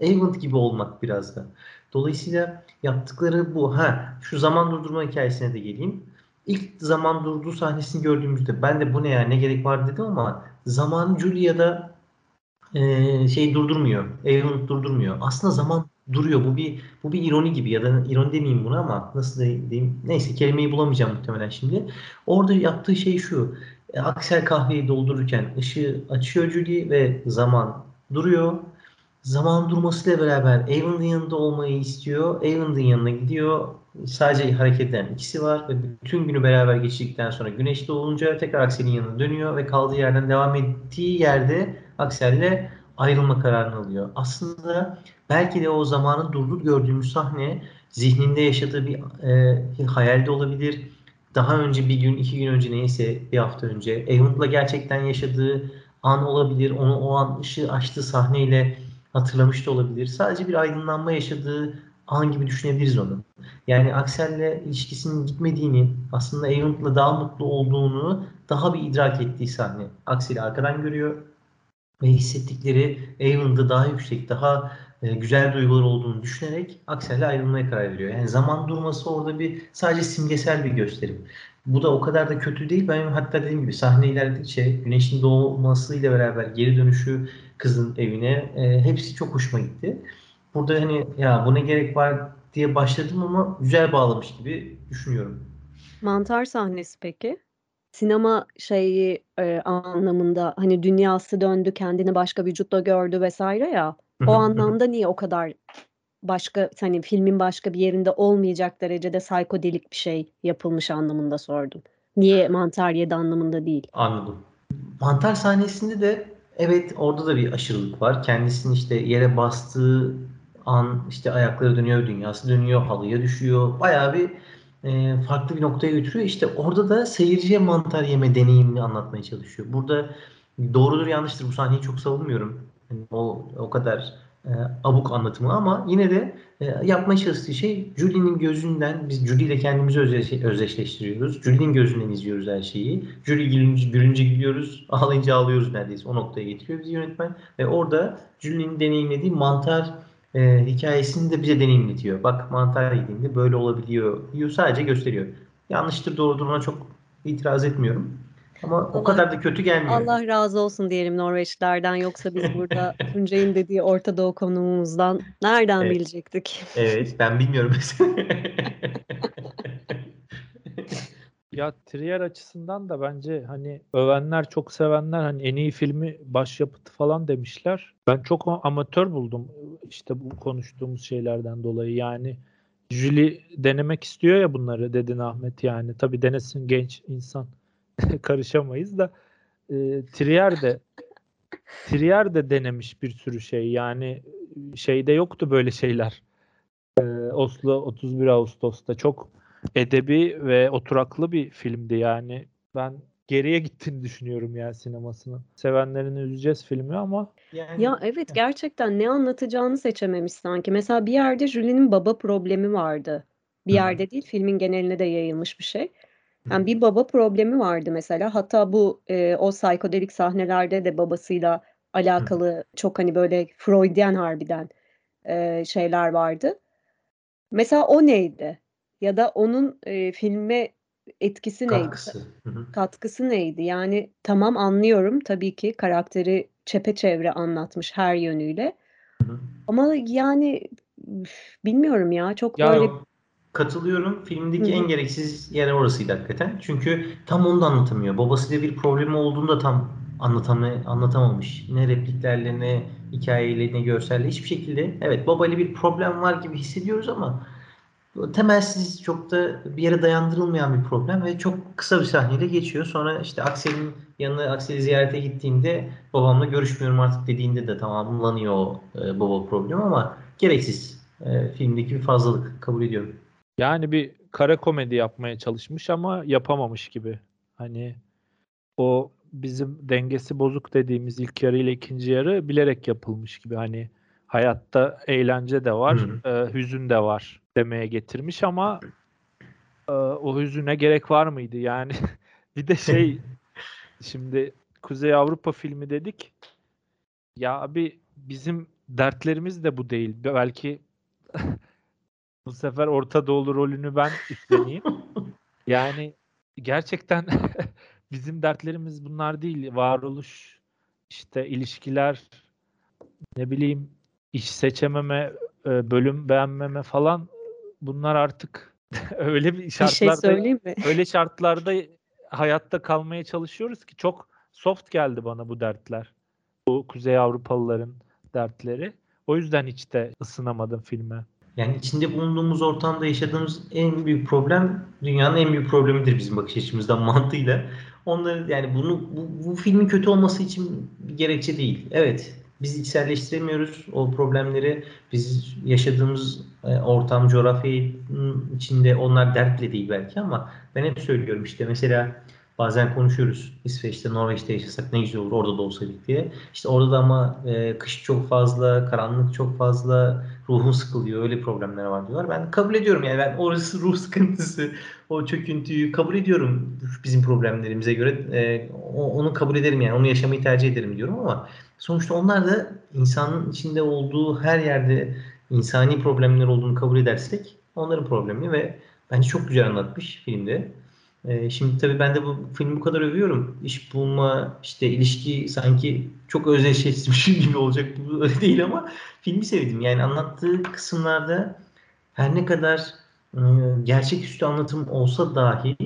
Avent gibi olmak biraz da. Dolayısıyla yaptıkları bu. Ha, şu zaman durdurma hikayesine de geleyim. İlk zaman durduğu sahnesini gördüğümüzde ben de bu ne ya ne gerek var dedim ama zamanı Julia'da e, şey durdurmuyor. Avent durdurmuyor. Aslında zaman duruyor. Bu bir bu bir ironi gibi ya da ironi demeyeyim bunu ama nasıl diyeyim? Neyse kelimeyi bulamayacağım muhtemelen şimdi. Orada yaptığı şey şu. E, Aksel kahveyi doldururken ışığı açıyor Julie ve zaman duruyor. Zaman durmasıyla beraber Avon'ın yanında olmayı istiyor. Avon'ın yanına gidiyor. Sadece hareket eden ikisi var ve bütün günü beraber geçirdikten sonra güneş doğunca tekrar Aksel'in yanına dönüyor ve kaldığı yerden devam ettiği yerde Aksel'le ayrılma kararını alıyor. Aslında belki de o zamanın durduğu gördüğümüz sahne zihninde yaşadığı bir e, hayalde olabilir. Daha önce bir gün, iki gün önce neyse bir hafta önce Avon'la gerçekten yaşadığı an olabilir. Onu o an ışığı açtığı sahneyle hatırlamış da olabilir. Sadece bir aydınlanma yaşadığı an gibi düşünebiliriz onu. Yani Aksel'le ilişkisinin gitmediğini, aslında Avent'la daha mutlu olduğunu daha bir idrak ettiği sahne. Aksel'i arkadan görüyor ve hissettikleri Avent'da daha yüksek, daha e, güzel duygular olduğunu düşünerek Aksel'le ayrılmaya karar veriyor. Yani zaman durması orada bir sadece simgesel bir gösterim. Bu da o kadar da kötü değil. Ben hatta dediğim gibi sahne ilerledikçe güneşin doğmasıyla beraber geri dönüşü kızın evine e, hepsi çok hoşuma gitti. Burada hani ya bu ne gerek var diye başladım ama güzel bağlamış gibi düşünüyorum. Mantar sahnesi peki? Sinema şeyi e, anlamında hani dünyası döndü, kendini başka vücutta gördü vesaire ya. O anlamda niye o kadar başka hani filmin başka bir yerinde olmayacak derecede psikodelik bir şey yapılmış anlamında sordum. Niye mantar yedi anlamında değil. Anladım. Mantar sahnesinde de evet orada da bir aşırılık var. Kendisini işte yere bastığı an işte ayakları dönüyor, dünyası dönüyor, halıya düşüyor. Bayağı bir e, farklı bir noktaya götürüyor. İşte orada da seyirciye mantar yeme deneyimini anlatmaya çalışıyor. Burada doğrudur yanlıştır bu sahneyi çok savunmuyorum. Yani o o kadar e, abuk anlatımı ama yine de e, yapmaya çalıştığı şey Julie'nin gözünden biz Julie ile kendimizi özdeş, özdeşleştiriyoruz. Julie'nin gözünden izliyoruz her şeyi. Julie gülünce, gülünce gülüyoruz, ağlayınca ağlıyoruz neredeyse. O noktaya getiriyor bizi yönetmen ve orada Julie'nin deneyimlediği mantar e, hikayesini de bize deneyimletiyor. Bak mantar yediğinde böyle olabiliyor diyor. Sadece gösteriyor. Yanlıştır doğrudur ona çok itiraz etmiyorum. Ama o kadar da kötü gelmiyor. Allah razı olsun diyelim Norveçlilerden. Yoksa biz burada Tuncay'ın dediği Orta Doğu konumumuzdan nereden Evet. bilecektik? Evet ben bilmiyorum mesela. Ya Trier açısından da bence hani övenler çok sevenler hani en iyi filmi başyapıtı falan demişler. Ben çok amatör buldum işte bu konuştuğumuz şeylerden dolayı yani Julie denemek istiyor ya bunları dedin Ahmet yani tabii denesin genç insan karışamayız da e, Trier de Trier de denemiş bir sürü şey yani şeyde yoktu böyle şeyler. E, Oslo 31 Ağustos'ta çok edebi ve oturaklı bir filmdi yani. Ben geriye gittiğini düşünüyorum ya sinemasının. Sevenlerini üzeceğiz filmi ama yani Ya evet gerçekten ne anlatacağını seçememiş sanki. Mesela bir yerde Julie'nin baba problemi vardı. Bir yerde değil, filmin geneline de yayılmış bir şey. Yani bir baba problemi vardı mesela. Hatta bu e, o psikodelik sahnelerde de babasıyla alakalı çok hani böyle Freudian harbiden e, şeyler vardı. Mesela o neydi? Ya da onun e, filme etkisi neydi? katkısı. Hı hı. katkısı neydi? Yani tamam anlıyorum tabii ki karakteri çepeçevre anlatmış her yönüyle. Hı hı. Ama yani bilmiyorum ya çok Ya böyle yok, katılıyorum. Filmdeki Hı en gereksiz yer orasıydı hakikaten. Çünkü tam onu da anlatamıyor. Babasıyla bir problemi olduğunda tam anlatama, anlatamamış. Ne repliklerle ne hikayeyle ne görselle hiçbir şekilde. Evet babayla bir problem var gibi hissediyoruz ama temelsiz çok da bir yere dayandırılmayan bir problem ve çok kısa bir sahneyle geçiyor. Sonra işte Aksel'in yanına Aksel'i ziyarete gittiğinde babamla görüşmüyorum artık dediğinde de tamamlanıyor o e, baba problemi ama gereksiz. E, filmdeki bir fazlalık kabul ediyorum. Yani bir kara komedi yapmaya çalışmış ama yapamamış gibi. Hani o bizim dengesi bozuk dediğimiz ilk yarı ile ikinci yarı bilerek yapılmış gibi. Hani hayatta eğlence de var, Hı e, hüzün de var demeye getirmiş ama e, o hüzüne gerek var mıydı? Yani bir de şey şimdi Kuzey Avrupa filmi dedik. Ya abi bizim dertlerimiz de bu değil. Belki bu sefer Orta Doğulu rolünü ben üstleneyim. Yani gerçekten bizim dertlerimiz bunlar değil. Varoluş, işte ilişkiler, ne bileyim iş seçememe, e, bölüm beğenmeme falan bunlar artık öyle bir bir şey şartlarda söyleyeyim mi? öyle şartlarda hayatta kalmaya çalışıyoruz ki çok soft geldi bana bu dertler. Bu Kuzey Avrupalıların dertleri. O yüzden hiç de ısınamadım filme. Yani içinde bulunduğumuz ortamda yaşadığımız en büyük problem dünyanın en büyük problemidir bizim bakış açımızdan mantığıyla. Onları yani bunu bu, bu filmin kötü olması için bir gerekçe değil. Evet, biz içselleştiremiyoruz o problemleri. Biz yaşadığımız e, ortam, coğrafyanın içinde onlar dert bile değil belki ama ben hep söylüyorum işte mesela bazen konuşuyoruz. İsveç'te, Norveç'te yaşasak ne güzel olur orada da olsaydık diye. İşte orada da ama e, kış çok fazla, karanlık çok fazla, ruhun sıkılıyor, öyle problemler var diyorlar. Ben kabul ediyorum yani ben orası ruh sıkıntısı, o çöküntüyü kabul ediyorum bizim problemlerimize göre. E, onu kabul ederim yani, onu yaşamayı tercih ederim diyorum ama sonuçta onlar da insanın içinde olduğu her yerde insani problemler olduğunu kabul edersek onların problemi ve bence çok güzel anlatmış filmde. Ee, şimdi tabii ben de bu filmi bu kadar övüyorum. İş bulma, işte ilişki sanki çok özdeşleşmişim gibi olacak. Bu öyle değil ama filmi sevdim. Yani anlattığı kısımlarda her ne kadar e, gerçeküstü anlatım olsa dahi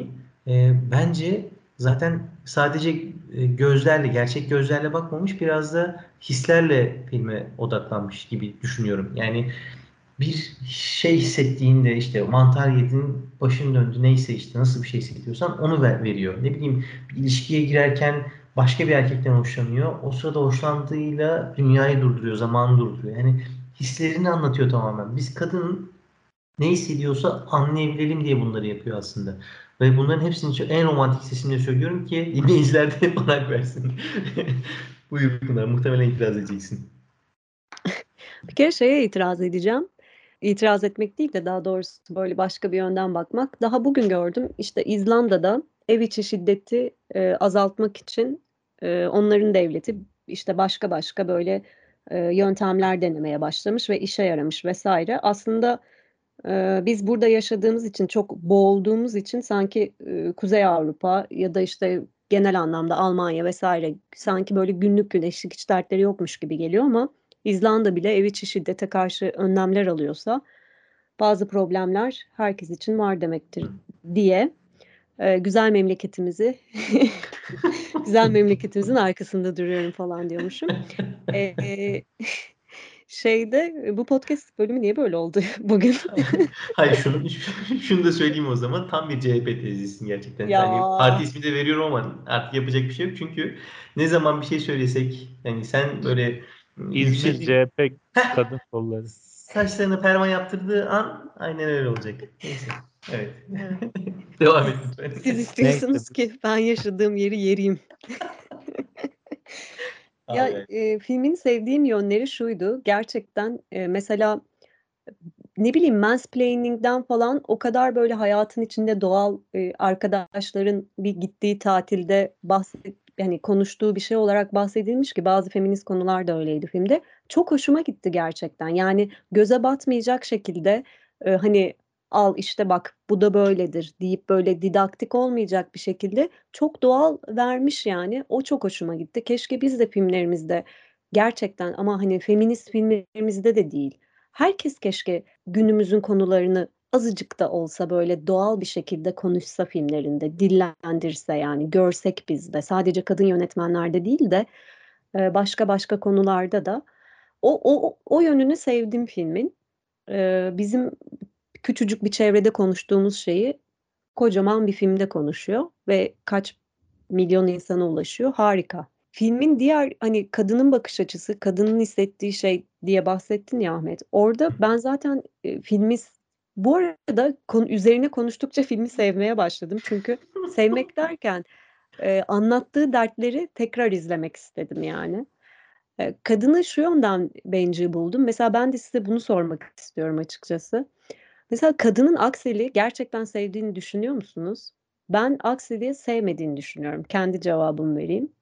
e, bence zaten sadece e, gözlerle, gerçek gözlerle bakmamış biraz da hislerle filme odaklanmış gibi düşünüyorum. Yani bir şey hissettiğinde işte mantar yedin, başın döndü neyse işte nasıl bir şey hissediyorsan onu ver, veriyor. Ne bileyim bir ilişkiye girerken başka bir erkekten hoşlanıyor. O sırada hoşlandığıyla dünyayı durduruyor, zamanı durduruyor. Yani hislerini anlatıyor tamamen. Biz kadının ne hissediyorsa anlayabilelim diye bunları yapıyor aslında. Ve bunların hepsini en romantik sesimle söylüyorum ki dinleyiciler de bana versin. Buyur Pınar, muhtemelen itiraz edeceksin. Bir kere şeye itiraz edeceğim. İtiraz etmek değil de daha doğrusu böyle başka bir yönden bakmak. Daha bugün gördüm işte İzlanda'da ev içi şiddeti e, azaltmak için e, onların devleti işte başka başka böyle e, yöntemler denemeye başlamış ve işe yaramış vesaire. Aslında e, biz burada yaşadığımız için çok boğulduğumuz için sanki e, Kuzey Avrupa ya da işte genel anlamda Almanya vesaire sanki böyle günlük güneşlik hiç dertleri yokmuş gibi geliyor ama İzlanda bile ev içi şiddete karşı önlemler alıyorsa bazı problemler herkes için var demektir diye e, güzel memleketimizi güzel memleketimizin arkasında duruyorum falan diyormuşum. E, şeyde bu podcast bölümü niye böyle oldu bugün? Hayır şunu şunu da söyleyeyim o zaman. Tam bir CHP tezisin gerçekten. Ya. Yani parti ismi de veriyorum ama artık yapacak bir şey yok. Çünkü ne zaman bir şey söylesek yani sen böyle İzmir CHP kadın kolları. saçlarını perma yaptırdığı an aynen öyle olacak. Neyse. Evet. Evet. Devam et lütfen. Siz istiyorsunuz ki ben yaşadığım yeri yeriyim. Ya e, filmin sevdiğim yönleri şuydu. Gerçekten e, mesela ne bileyim mansplaining'den falan o kadar böyle hayatın içinde doğal e, arkadaşların bir gittiği tatilde bahset yani konuştuğu bir şey olarak bahsedilmiş ki bazı feminist konular da öyleydi filmde. Çok hoşuma gitti gerçekten. Yani göze batmayacak şekilde e, hani al işte bak bu da böyledir deyip böyle didaktik olmayacak bir şekilde çok doğal vermiş yani. O çok hoşuma gitti. Keşke biz de filmlerimizde gerçekten ama hani feminist filmlerimizde de değil. Herkes keşke günümüzün konularını azıcık da olsa böyle doğal bir şekilde konuşsa filmlerinde, dillendirse yani görsek biz de sadece kadın yönetmenlerde değil de başka başka konularda da o o o yönünü sevdim filmin. Bizim küçücük bir çevrede konuştuğumuz şeyi kocaman bir filmde konuşuyor ve kaç milyon insana ulaşıyor. Harika. Filmin diğer hani kadının bakış açısı, kadının hissettiği şey diye bahsettin ya Ahmet. Orada ben zaten e, filmi bu arada konu, üzerine konuştukça filmi sevmeye başladım. Çünkü sevmek derken e, anlattığı dertleri tekrar izlemek istedim yani. E, kadını şu yönden bencil buldum. Mesela ben de size bunu sormak istiyorum açıkçası. Mesela kadının Aksel'i gerçekten sevdiğini düşünüyor musunuz? Ben Aksel'i sevmediğini düşünüyorum. Kendi cevabımı vereyim.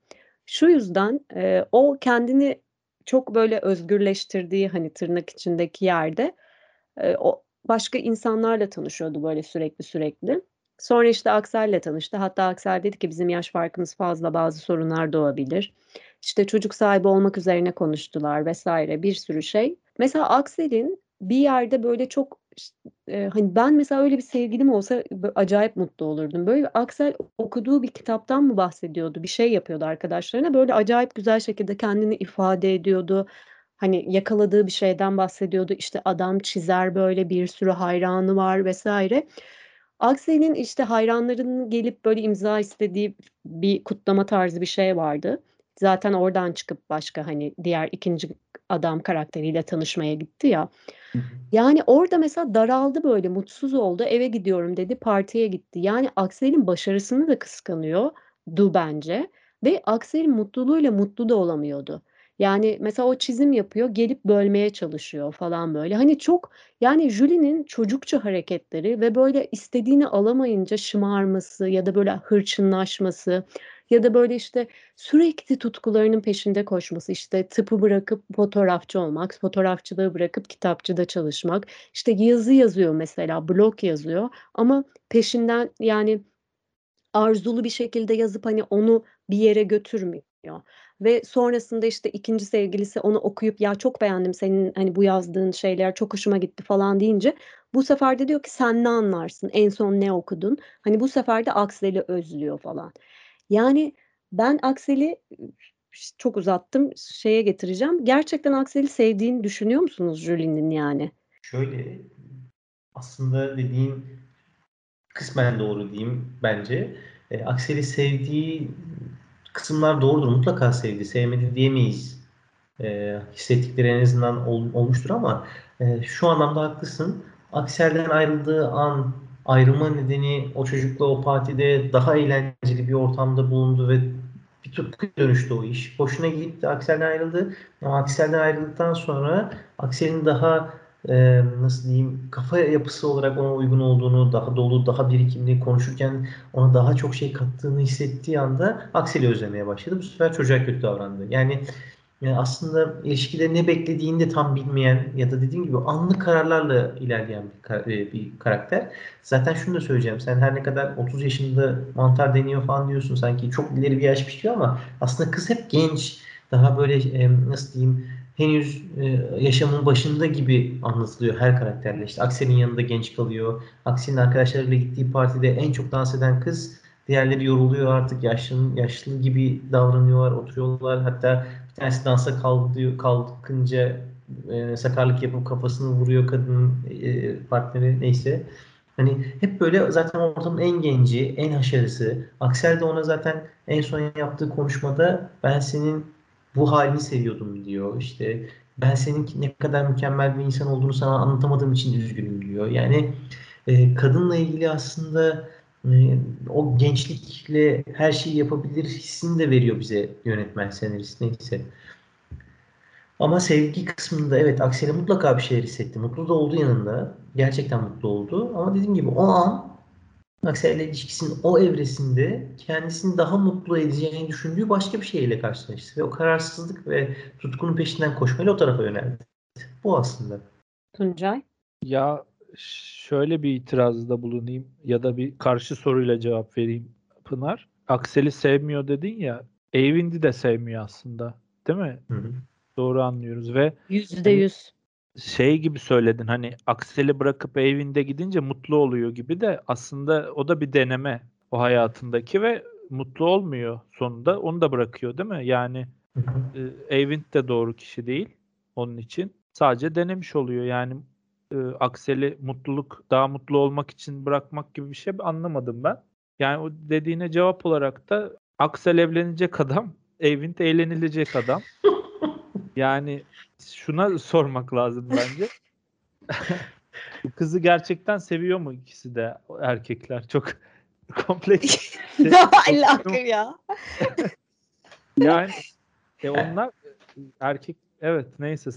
Şu yüzden e, o kendini çok böyle özgürleştirdiği hani tırnak içindeki yerde e, o başka insanlarla tanışıyordu böyle sürekli sürekli. Sonra işte Aksel'le tanıştı. Hatta Aksel dedi ki bizim yaş farkımız fazla bazı sorunlar doğabilir. İşte çocuk sahibi olmak üzerine konuştular vesaire bir sürü şey. Mesela Aksel'in bir yerde böyle çok e, hani ben mesela öyle bir sevgilim olsa acayip mutlu olurdum. Böyle Aksel okuduğu bir kitaptan mı bahsediyordu? Bir şey yapıyordu arkadaşlarına. Böyle acayip güzel şekilde kendini ifade ediyordu. Hani yakaladığı bir şeyden bahsediyordu. İşte adam çizer böyle bir sürü hayranı var vesaire. Aksel'in işte hayranlarının gelip böyle imza istediği bir kutlama tarzı bir şey vardı. Zaten oradan çıkıp başka hani diğer ikinci adam karakteriyle tanışmaya gitti ya. Yani orada mesela daraldı böyle mutsuz oldu eve gidiyorum dedi partiye gitti. Yani Aksel'in başarısını da kıskanıyordu bence ve Aksel'in mutluluğuyla mutlu da olamıyordu. Yani mesela o çizim yapıyor gelip bölmeye çalışıyor falan böyle. Hani çok yani Julie'nin çocukça hareketleri ve böyle istediğini alamayınca şımarması ya da böyle hırçınlaşması ya da böyle işte sürekli tutkularının peşinde koşması işte tıpı bırakıp fotoğrafçı olmak, fotoğrafçılığı bırakıp kitapçıda çalışmak. İşte yazı yazıyor mesela, blog yazıyor ama peşinden yani arzulu bir şekilde yazıp hani onu bir yere götürmüyor. Ve sonrasında işte ikinci sevgilisi onu okuyup ya çok beğendim senin hani bu yazdığın şeyler çok hoşuma gitti falan deyince bu sefer de diyor ki sen ne anlarsın en son ne okudun? Hani bu sefer de Aksel'i özlüyor falan. Yani ben Aksel'i çok uzattım şeye getireceğim. Gerçekten Aksel'i sevdiğini düşünüyor musunuz Julie'nin yani? Şöyle aslında dediğin kısmen doğru diyeyim bence. E, Aksel'i sevdiği kısımlar doğrudur. Mutlaka sevdi. Sevmedi diyemeyiz. e, hissettikleri en azından ol, olmuştur ama e, şu anlamda haklısın. Aksel'den ayrıldığı an ayrılma nedeni o çocukla o partide daha eğlenceli bir ortamda bulundu ve bir tutku dönüştü o iş. Hoşuna gitti. Aksel'den ayrıldı. Ama Aksel'den ayrıldıktan sonra Aksel'in daha e, nasıl diyeyim kafa yapısı olarak ona uygun olduğunu, daha dolu, daha birikimli konuşurken ona daha çok şey kattığını hissettiği anda Aksel'i özlemeye başladı. Bu sefer çocuğa kötü davrandı. Yani yani aslında ilişkide ne beklediğini de tam bilmeyen ya da dediğim gibi anlık kararlarla ilerleyen bir, e, bir karakter. Zaten şunu da söyleyeceğim. Sen her ne kadar 30 yaşında mantar deniyor falan diyorsun sanki çok ileri bir yaş bir şey ama aslında kız hep genç. Daha böyle e, nasıl diyeyim henüz e, yaşamın başında gibi anlatılıyor her karakterle. İşte Aksel'in yanında genç kalıyor. Aksel'in arkadaşlarıyla gittiği partide en çok dans eden kız Diğerleri yoruluyor artık yaşlı, yaşlı gibi davranıyorlar, oturuyorlar. Hatta tanesi dansa kalkıyor, kalkınca e, sakarlık yapıp kafasını vuruyor kadının e, partneri neyse. Hani hep böyle zaten ortamın en genci, en haşarısı. Aksel de ona zaten en son yaptığı konuşmada ben senin bu halini seviyordum diyor. İşte ben senin ne kadar mükemmel bir insan olduğunu sana anlatamadığım için üzgünüm diyor. Yani e, kadınla ilgili aslında e, o gençlikle her şeyi yapabilir hissini de veriyor bize yönetmen senarist neyse. Ama sevgi kısmında evet Aksel'e mutlaka bir şeyler hissetti. Mutlu da oldu yanında. Gerçekten mutlu oldu. Ama dediğim gibi o an Aksel'le ilişkisinin o evresinde kendisini daha mutlu edeceğini düşündüğü başka bir şeyle karşılaştı. Ve o kararsızlık ve tutkunun peşinden koşmayla o tarafa yöneldi. Bu aslında. Tuncay? Ya şöyle bir itirazda bulunayım ya da bir karşı soruyla cevap vereyim Pınar. Aksel'i sevmiyor dedin ya. Eyvind'i de sevmiyor aslında. Değil mi? Hı hı. Doğru anlıyoruz ve Yüzde yüz. Şey gibi söyledin hani Aksel'i bırakıp Eyvind'e gidince mutlu oluyor gibi de aslında o da bir deneme o hayatındaki ve mutlu olmuyor sonunda. Onu da bırakıyor değil mi? Yani e, de doğru kişi değil onun için. Sadece denemiş oluyor yani e, Aksel'i mutluluk daha mutlu olmak için bırakmak gibi bir şey anlamadım ben. Yani o dediğine cevap olarak da Aksel evlenecek adam, Eyvind eğlenilecek adam. Yani şuna sormak lazım bence. Bu kızı gerçekten seviyor mu ikisi de erkekler? Çok kompleks. ne alaka ya? Yani e onlar erkek evet neyse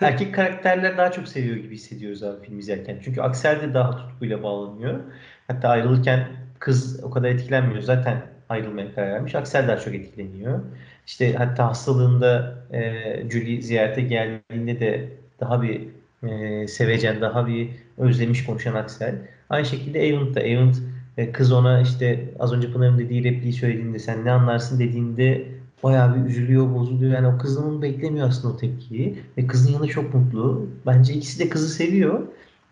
Erkek karakterler daha çok seviyor gibi hissediyoruz abi film izlerken. Çünkü Aksel de daha tutkuyla bağlanıyor. Hatta ayrılırken kız o kadar etkilenmiyor. Zaten ayrılmaya karar vermiş. Aksel çok etkileniyor. İşte hatta hastalığında e, Julie ziyarete geldiğinde de daha bir e, sevecen, daha bir özlemiş konuşan Aksel. Aynı şekilde Avent da. Avent e, kız ona işte az önce Pınar'ın dediği repliği söylediğinde sen ne anlarsın dediğinde bayağı bir üzülüyor, bozuluyor. Yani o kızın beklemiyor aslında o tepkiyi. Ve kızın yanında çok mutlu. Bence ikisi de kızı seviyor.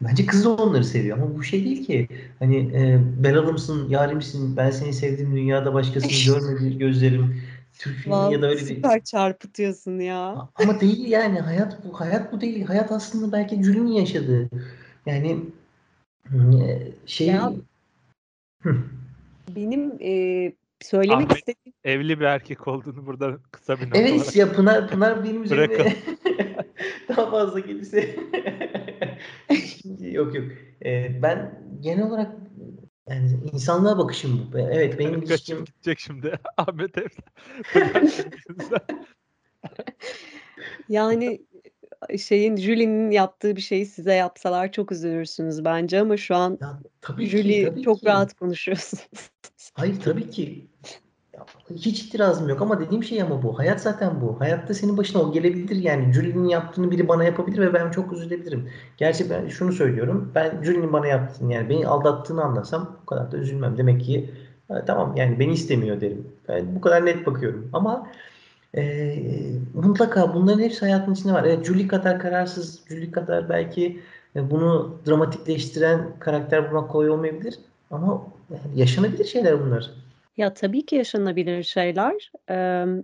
Bence kız da onları seviyor ama bu şey değil ki. Hani e, belalımsın, yarimsin, ben seni sevdim, dünyada başkasını görmedi gözlerim. Türk filmi ya da öyle bir... süper çarpıtıyorsun ya. Ama değil yani hayat bu hayat bu değil. Hayat aslında belki Julien'in yaşadığı. Yani e, şey Ya- Benim e, söylemek Ahmet- istediğim evli bir erkek olduğunu burada kısa bir not Evet olarak. ya Pınar, Pınar benim üzerime daha fazla gelirse yok yok. Ee, ben genel olarak yani insanlığa bakışım bu. Evet benim Kaçıp ilişkim gidecek şimdi. Ahmet yüzünden. yani şeyin Julie'nin yaptığı bir şeyi size yapsalar çok üzülürsünüz bence ama şu an ya, tabii ki Julie tabii çok ki. rahat konuşuyorsunuz. Hayır tabii ki. Hiç itirazım yok ama dediğim şey ama bu. Hayat zaten bu. Hayatta senin başına o gelebilir yani. Julie'nin yaptığını biri bana yapabilir ve ben çok üzülebilirim. Gerçi ben şunu söylüyorum. Ben Julie'nin bana yaptığını yani beni aldattığını anlasam bu kadar da üzülmem. Demek ki tamam yani beni istemiyor derim. Ben bu kadar net bakıyorum. Ama e, mutlaka bunların hepsi hayatın içinde var. Evet Julie kadar kararsız, Julie kadar belki e, bunu dramatikleştiren karakter bulmak kolay olmayabilir. Ama yaşanabilir şeyler bunlar. Ya tabii ki yaşanabilir şeyler.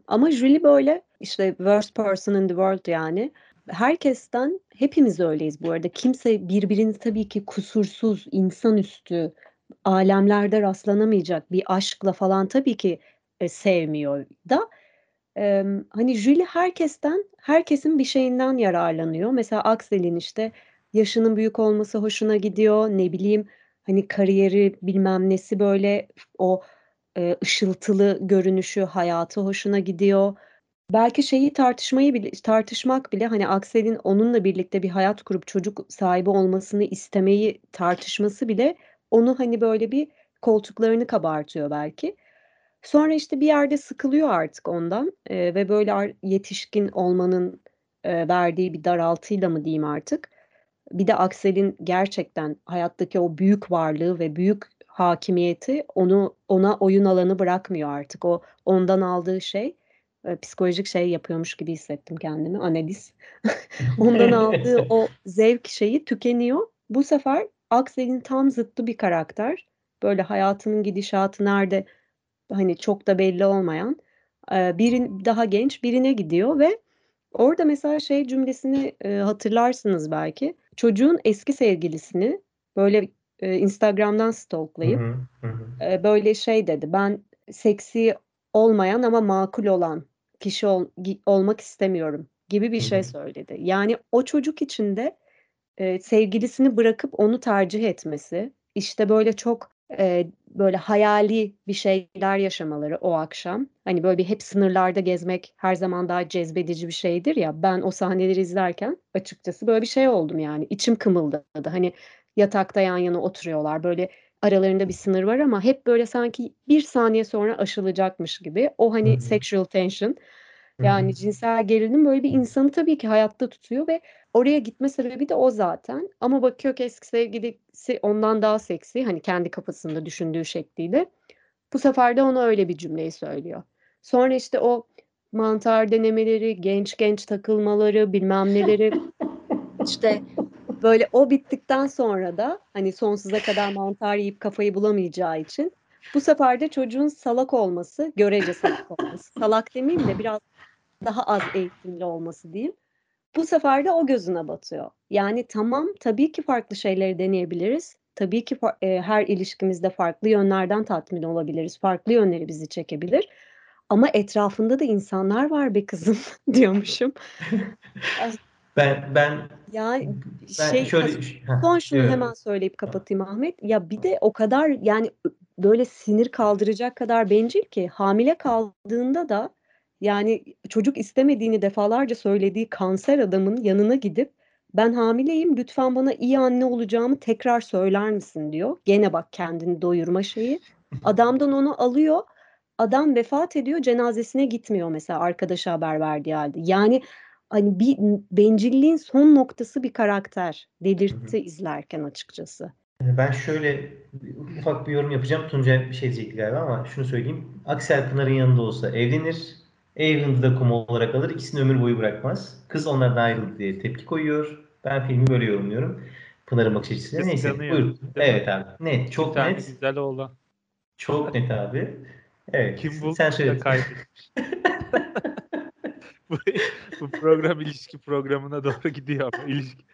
Ama Julie böyle işte worst person in the world yani. Herkesten hepimiz öyleyiz bu arada. Kimse birbirini tabii ki kusursuz, insanüstü, alemlerde rastlanamayacak bir aşkla falan tabii ki e, sevmiyor da. Hani Julie herkesten, herkesin bir şeyinden yararlanıyor. Mesela Axel'in işte yaşının büyük olması hoşuna gidiyor. Ne bileyim, hani kariyeri bilmem nesi böyle o, eee, ışıltılı görünüşü, hayatı hoşuna gidiyor. Belki şeyi tartışmayı bile tartışmak bile hani Axel'in onunla birlikte bir hayat kurup çocuk sahibi olmasını istemeyi tartışması bile onu hani böyle bir koltuklarını kabartıyor belki. Sonra işte bir yerde sıkılıyor artık ondan, eee, ve böyle yetişkin olmanın, eee, verdiği bir daraltıyla mı diyeyim artık. Bir de Axel'in gerçekten hayattaki o büyük varlığı ve büyük hakimiyeti onu ona oyun alanı bırakmıyor artık. O ondan aldığı şey, eee, psikolojik şey yapıyormuş gibi hissettim kendimi, analiz. Ondan aldığı o zevk şeyi tükeniyor. Bu sefer Axel'in tam zıttı bir karakter. Böyle hayatının gidişatı nerede, hani, çok da belli olmayan, eee, birin daha genç birine gidiyor ve orada mesela şey cümlesini, eee, hatırlarsınız belki. Çocuğun eski sevgilisini böyle, eee, Instagram'dan stalklayıp, hı. Hı hı. eee, böyle şey dedi, "Ben seksi olmayan ama makul olan kişi ol olmak istemiyorum." gibi bir şey söyledi. Yani o çocuk için de, eee, sevgilisini bırakıp onu tercih etmesi, işte, böyle çok, eee, böyle hayali bir şeyler yaşamaları o akşam. Hani, böyle bir hep sınırlarda gezmek her zaman daha cezbedici bir şeydir ya. Ben o sahneleri izlerken açıkçası böyle bir şey oldum yani. İçim kımıldadı. Hani, yatakta yan yana oturuyorlar. Böyle aralarında bir sınır var ama hep böyle sanki bir saniye sonra aşılacakmış gibi. O, hani, hı. sexual tension yani cinsel gerilim böyle bir insanı tabii ki hayatta tutuyor ve oraya gitme sebebi de o zaten. Ama bakıyor ki eski sevgilisi ondan daha seksi, hani, kendi kafasında düşündüğü şekliyle. Bu sefer de ona öyle bir cümleyi söylüyor. Sonra işte o mantar denemeleri, genç genç takılmaları, bilmem neleri, işte, böyle o bittikten sonra da, hani, sonsuza kadar mantar yiyip kafayı bulamayacağı için bu sefer de çocuğun salak olması, görece salak olması, salak demeyeyim de biraz daha az eğitimli olması diyeyim. Bu sefer de o gözüne batıyor. Yani tamam, tabii ki farklı şeyleri deneyebiliriz. Tabii ki eee, her ilişkimizde farklı yönlerden tatmin olabiliriz. Farklı yönleri bizi çekebilir ama etrafında da insanlar var be kızım diyormuşum. Ben ben Yani ben şey şöyle son şunu evet. hemen söyleyip kapatayım Ahmet. Ya bir de o kadar yani böyle sinir kaldıracak kadar bencil ki hamile kaldığında da yani çocuk istemediğini defalarca söylediği kanser adamın yanına gidip "Ben hamileyim, lütfen bana iyi anne olacağımı tekrar söyler misin?" diyor. Gene bak kendini doyurma şeyi. Adamdan onu alıyor. Adam vefat ediyor, cenazesine gitmiyor mesela arkadaşı haber verdiği hâlde. Yani, hani, bir bencilliğin son noktası bir karakter. Hı hı. Delirtti izlerken açıkçası. Ben şöyle ufak bir yorum yapacağım. Tuncay bir şey diyecekti galiba ama şunu söyleyeyim. Aksel Pınar'ın yanında olsa evlenir. Evren'de de kum olarak alır. İkisini ömür boyu bırakmaz. Kız onlardan ayrıldı diye tepki koyuyor. Ben filmi böyle yorumluyorum. Pınar'ın bakış açısıyla. Neyse Kıskanıyor, buyur. Evet abi. Net. Bir Çok tane net. güzel oğlan. Çok net abi. Evet. Kim Sen bulduysa söyle. Bu bu program ilişki programına doğru gidiyor ama ilişki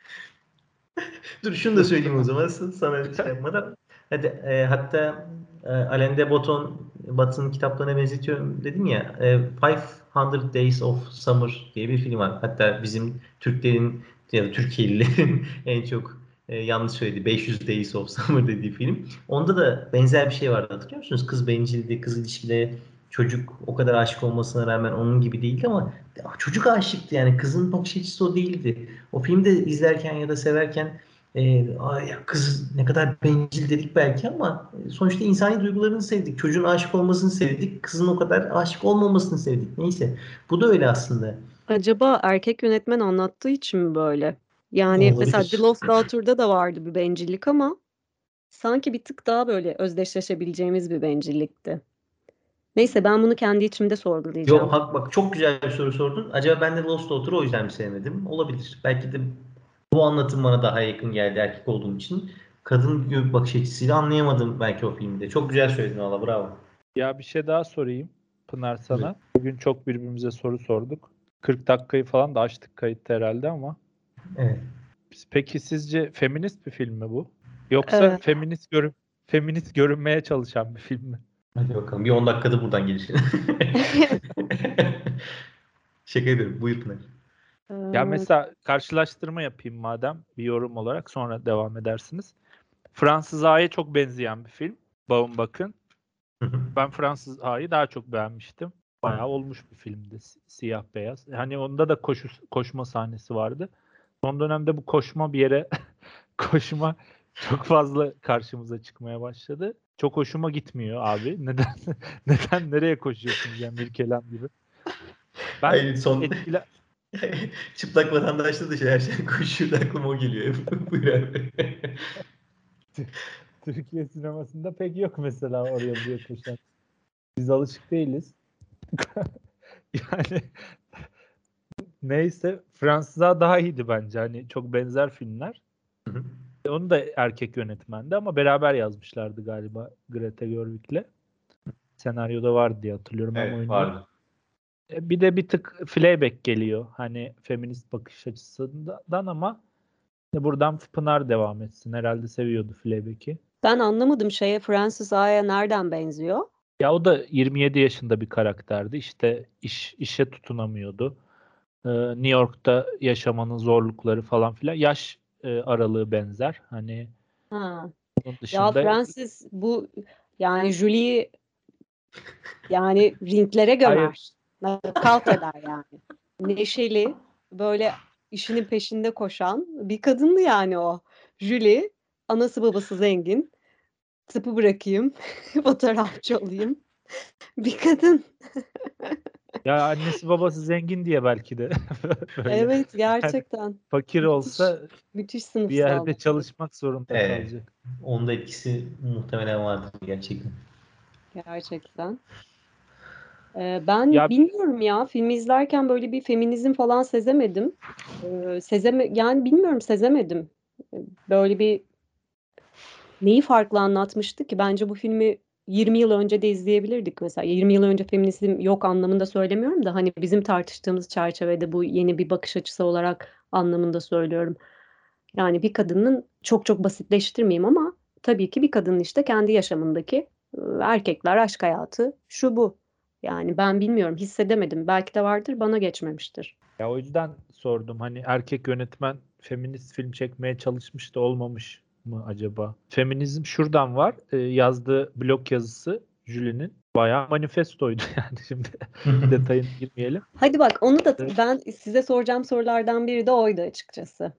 Dur şunu da söyleyeyim o zaman sana şey yapmadan. Hadi, eee, hatta, eee, Alain de Botton Batı'nın kitaplarına benzetiyorum dedim ya. Eee, "500 Days of Summer" diye bir film var. Hatta bizim Türklerin ya da Türkiye'lilerin en çok, eee, yanlış söylediği "500 Days of Summer" dediği film. Onda da benzer bir şey vardı hatırlıyor musunuz? Kız bencildi, kız ilişkileri, çocuk o kadar aşık olmasına rağmen onun gibi değildi ama çocuk aşıktı yani. Kızın bakış açısı o değildi. O filmi de izlerken ya da severken, "Ay ya kız ne kadar bencil." dedik belki ama sonuçta insani duygularını sevdik. Çocuğun aşık olmasını sevdik. Kızın o kadar aşık olmamasını sevdik. Neyse. Bu da öyle aslında. Acaba erkek yönetmen anlattığı için mi böyle? Yani mesela The Olabilir. Lost Daughter'da da vardı bir bencillik ama sanki bir tık daha böyle özdeşleşebileceğimiz bir bencillikti. Neyse ben bunu kendi içimde sorgulayacağım. Yo, hak bak çok güzel bir soru sordun. Acaba ben de Lost Daughter'ı o yüzden mi sevmedim? Olabilir. Belki de bu anlatım bana daha yakın geldi erkek olduğum için. Kadın bakış açısıyla anlayamadım belki o filmde. Çok güzel söyledin valla bravo. Ya bir şey daha sorayım Pınar sana. Bugün çok birbirimize soru sorduk. 40 dakikayı falan da açtık kayıtta herhalde ama. Evet. Peki sizce feminist bir film mi bu? Yoksa Evet. feminist görün feminist görünmeye çalışan bir film mi? Hadi bakalım. Bir 10 dakikada buradan gelir. Şaka yapıyorum. Buyur Pınar. Ya Ee, mesela karşılaştırma yapayım madem bir yorum olarak sonra devam edersiniz. Fransız A'ya çok benzeyen bir film. Bağım bakın. Ben Fransız A'yı daha çok beğenmiştim. Bayağı olmuş bir filmdi. si- Siyah beyaz. Hani onda da koşu, koşma sahnesi vardı. Son dönemde bu koşma bir yere koşma çok fazla karşımıza çıkmaya başladı. Çok hoşuma gitmiyor abi. Neden neden nereye koşuyorsun yani bir kelam gibi. Ben Hayır, son etkile, çıplak vatandaşta da şey her şey koşuyordu aklıma o geliyor. Buyur abi. Türkiye sinemasında pek yok mesela oraya buraya koşan. Biz alışık değiliz. yani neyse Fransız'a daha iyiydi bence. Hani çok benzer filmler. Onu da erkek yönetmendi ama beraber yazmışlardı galiba Greta Gerwig'le. Senaryoda vardı diye hatırlıyorum. ama evet oyunda- vardı. E, Bir de bir tık Fleabag geliyor. Hani feminist bakış açısından ama buradan Pınar devam etsin. Herhalde seviyordu Fleabag'i. Ben anlamadım şeye Francis A'ya nereden benziyor? Ya o da 27 yaşında bir karakterdi. İşte iş işe tutunamıyordu. Ee, New York'ta yaşamanın zorlukları falan filan. Yaş e, aralığı benzer. Hani Ha. onun Ya dışında Francis bu yani Julie'yi yani ringlere gömer. Nakavt eder yani. Neşeli böyle işinin peşinde koşan bir kadındı yani o. Julie anası babası zengin. Tıpı bırakayım. Fotoğrafçı olayım. Bir kadın. ya annesi babası zengin diye belki de Evet gerçekten. fakir olsa Müthiş bir sınıfsal. yerde çalışmak zorunda Evet. kalacak. Onun da etkisi muhtemelen vardır gerçekten. Gerçekten. Ee, ben Ya- bilmiyorum ya filmi izlerken böyle bir feminizm falan sezemedim. Ee, sezeme yani bilmiyorum sezemedim. Ee, Böyle bir neyi farklı anlatmıştı ki? Bence bu filmi 20 yıl önce de izleyebilirdik mesela. 20 yıl önce feminizm yok anlamında söylemiyorum da hani bizim tartıştığımız çerçevede bu yeni bir bakış açısı olarak anlamında söylüyorum. Yani bir kadının çok çok basitleştirmeyeyim ama tabii ki bir kadının işte kendi yaşamındaki erkekler, aşk hayatı, şu bu. Yani ben bilmiyorum, hissedemedim. Belki de vardır, bana geçmemiştir. Ya o yüzden sordum. Hani erkek yönetmen feminist film çekmeye çalışmış da olmamış mı acaba? Feminizm şuradan var. Ee, yazdığı blog yazısı Julie'nin bayağı manifestoydu yani şimdi detayına girmeyelim. Hadi bak onu da ben size soracağım sorulardan biri de oydu açıkçası.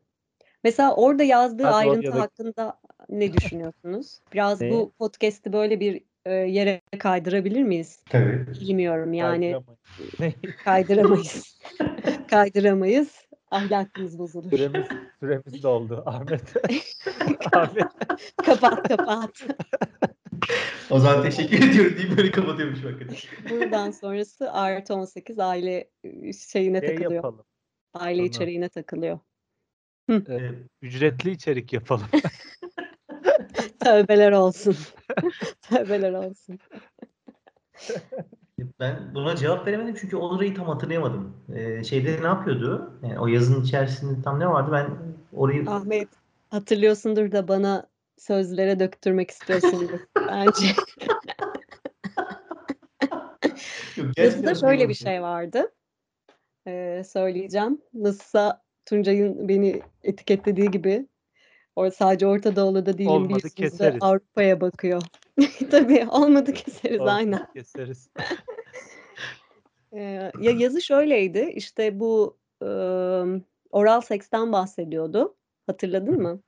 Mesela orada yazdığı Hadi ayrıntı da- hakkında ne düşünüyorsunuz? Biraz Ne? bu podcast'i böyle bir e, yere kaydırabilir miyiz? Tabii. Bilmiyorum yani Kaydıramayız. Kaydıramayız. Kaydıramayız. Ahlakımız bozulur. süremiz, süremiz doldu Ahmet. Ahmet. Kapat kapat. O zaman teşekkür ediyorum deyip böyle kapatıyormuş hakikaten. Buradan sonrası artı 18 aile e, şeyine Şey takılıyor. yapalım. Aile Onu. içeriğine takılıyor. Ee, Ücretli içerik yapalım. Tövbeler olsun. Tövbeler olsun. Ben buna cevap veremedim çünkü orayı tam hatırlayamadım. Ee, şeyde ne yapıyordu? Yani o yazının içerisinde tam ne vardı? Ben orayı Ahmet hatırlıyorsundur da bana sözlere döktürmek istiyorsundur bence. Yazıda şöyle bir şey vardı. Ee, söyleyeceğim. Nasılsa Tuncay'ın beni etiketlediği gibi or sadece Orta Doğu'da değilim Olmadı, bir keseriz. Avrupa'ya bakıyor. Tabii olmadı keseriz Olsun, aynen. Keseriz. Ee, ya yazı şöyleydi. işte bu e, oral seksten bahsediyordu. Hatırladın mı?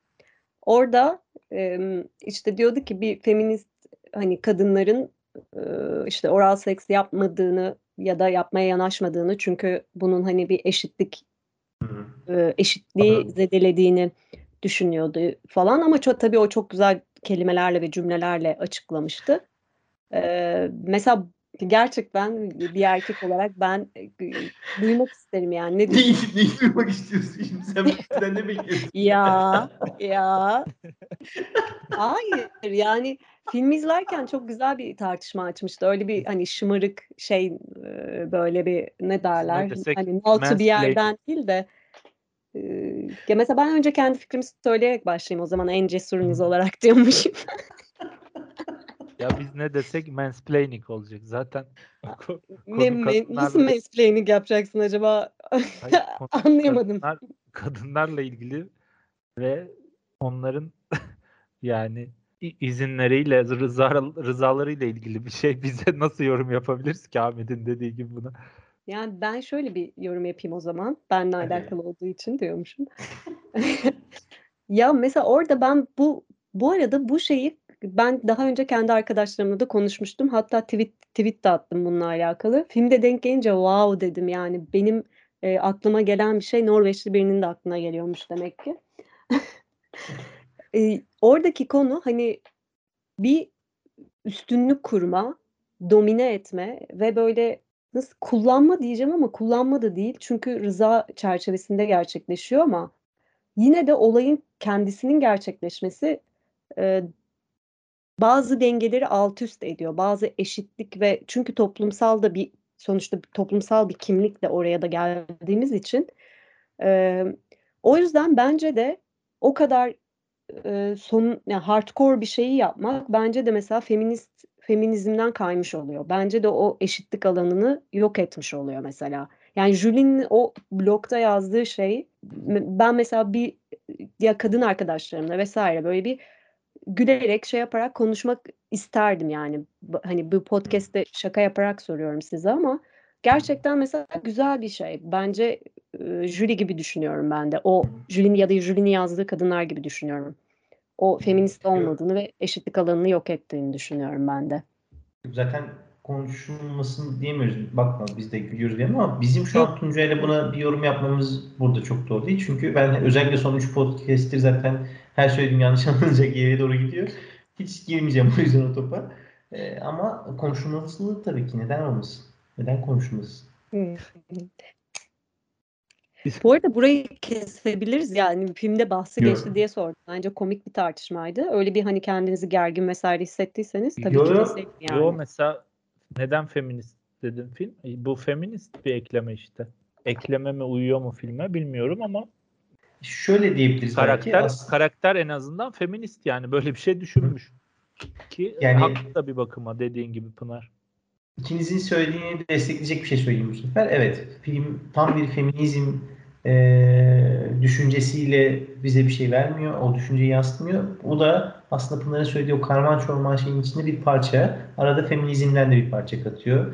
Orada e, işte diyordu ki bir feminist hani kadınların e, işte oral seks yapmadığını ya da yapmaya yanaşmadığını çünkü bunun hani bir eşitlik e, eşitliği zedelediğini düşünüyordu falan ama çok tabii o çok güzel kelimelerle ve cümlelerle açıklamıştı. Ee, mesela gerçekten bir erkek olarak ben e, duymak isterim yani ne Neyi, diyorsun? neyi duymak istiyorsun şimdi? Sen bizden ne bekliyorsun? Ya ya hayır yani film izlerken çok güzel bir tartışma açmıştı. Öyle bir hani şımarık şey e, böyle bir ne derler desek, hani naltı bir yerden değil de e, ya mesela ben önce kendi fikrimi söyleyerek başlayayım o zaman en cesurunuz olarak diyormuşum. Ya biz ne desek mansplaining olacak. Zaten ko- Ne, nasıl mansplaining yapacaksın acaba? Hayır, Anlayamadım. Kadınlar, kadınlarla ilgili ve onların yani izinleriyle, rıza, rızalarıyla ilgili bir şey bize nasıl yorum yapabiliriz ki Ahmet'in dediği gibi buna? Yani ben şöyle bir yorum yapayım o zaman. Benle Hadi. alakalı olduğu için diyormuşum. Ya mesela orada ben bu bu arada bu şeyi ben daha önce kendi arkadaşlarımla da konuşmuştum. Hatta tweet tweet de attım bununla alakalı. Filmde denk gelince wow dedim yani benim e, aklıma gelen bir şey Norveçli birinin de aklına geliyormuş demek ki. E, oradaki konu hani bir üstünlük kurma, domine etme ve böyle nasıl kullanma diyeceğim ama kullanma da değil. Çünkü rıza çerçevesinde gerçekleşiyor ama yine de olayın kendisinin gerçekleşmesi e, bazı dengeleri alt üst ediyor. Bazı eşitlik ve çünkü toplumsal da bir sonuçta bir toplumsal bir kimlikle oraya da geldiğimiz için e, o yüzden bence de o kadar e, son yani hardcore bir şeyi yapmak bence de mesela feminist feminizmden kaymış oluyor. Bence de o eşitlik alanını yok etmiş oluyor mesela. Yani Julie'nin o blogda yazdığı şey ben mesela bir ya kadın arkadaşlarımla vesaire böyle bir gülerek şey yaparak konuşmak isterdim yani. Hani bu podcast'te şaka yaparak soruyorum size ama gerçekten mesela güzel bir şey. Bence e, Julie gibi düşünüyorum ben de. O Julie'nin ya da Julie'nin yazdığı kadınlar gibi düşünüyorum. O feminist olmadığını ve eşitlik alanını yok ettiğini düşünüyorum ben de. Zaten konuşulmasın diyemiyoruz. Bakma biz de gülüyoruz diye ama bizim şu an Tuncay'la buna bir yorum yapmamız burada çok doğru değil. Çünkü ben özellikle son 3 podcast'tir zaten her söylediğim yanlış anlanacak yere doğru gidiyor. Hiç girmeyeceğim o yüzden o topa. Ee, ama konuşulması tabii ki neden olmasın? Neden konuşulmasın? Bu arada burayı kesebiliriz yani filmde bahsi Yok. geçti diye sordum. Bence komik bir tartışmaydı. Öyle bir hani kendinizi gergin vesaire hissettiyseniz tabii Yo, ki keselim yani. Yo mesela neden feminist dedim film? E, Bu feminist bir ekleme işte. Ekleme mi uyuyor mu filme bilmiyorum ama Şöyle diyebiliriz karakter belki. Aslında karakter en azından feminist yani böyle bir şey düşünmüş. Ki Yani- haklı da bir bakıma dediğin gibi Pınar. İkinizin söylediğini destekleyecek bir şey söyleyeyim bu sefer. Evet, film tam bir feminizm eee, düşüncesiyle bize bir şey vermiyor. O düşünceyi yansıtmıyor. O da aslında Pınar'ın söylediği o karman çorman şeyin içinde bir parça. Arada feminizmden de bir parça katıyor.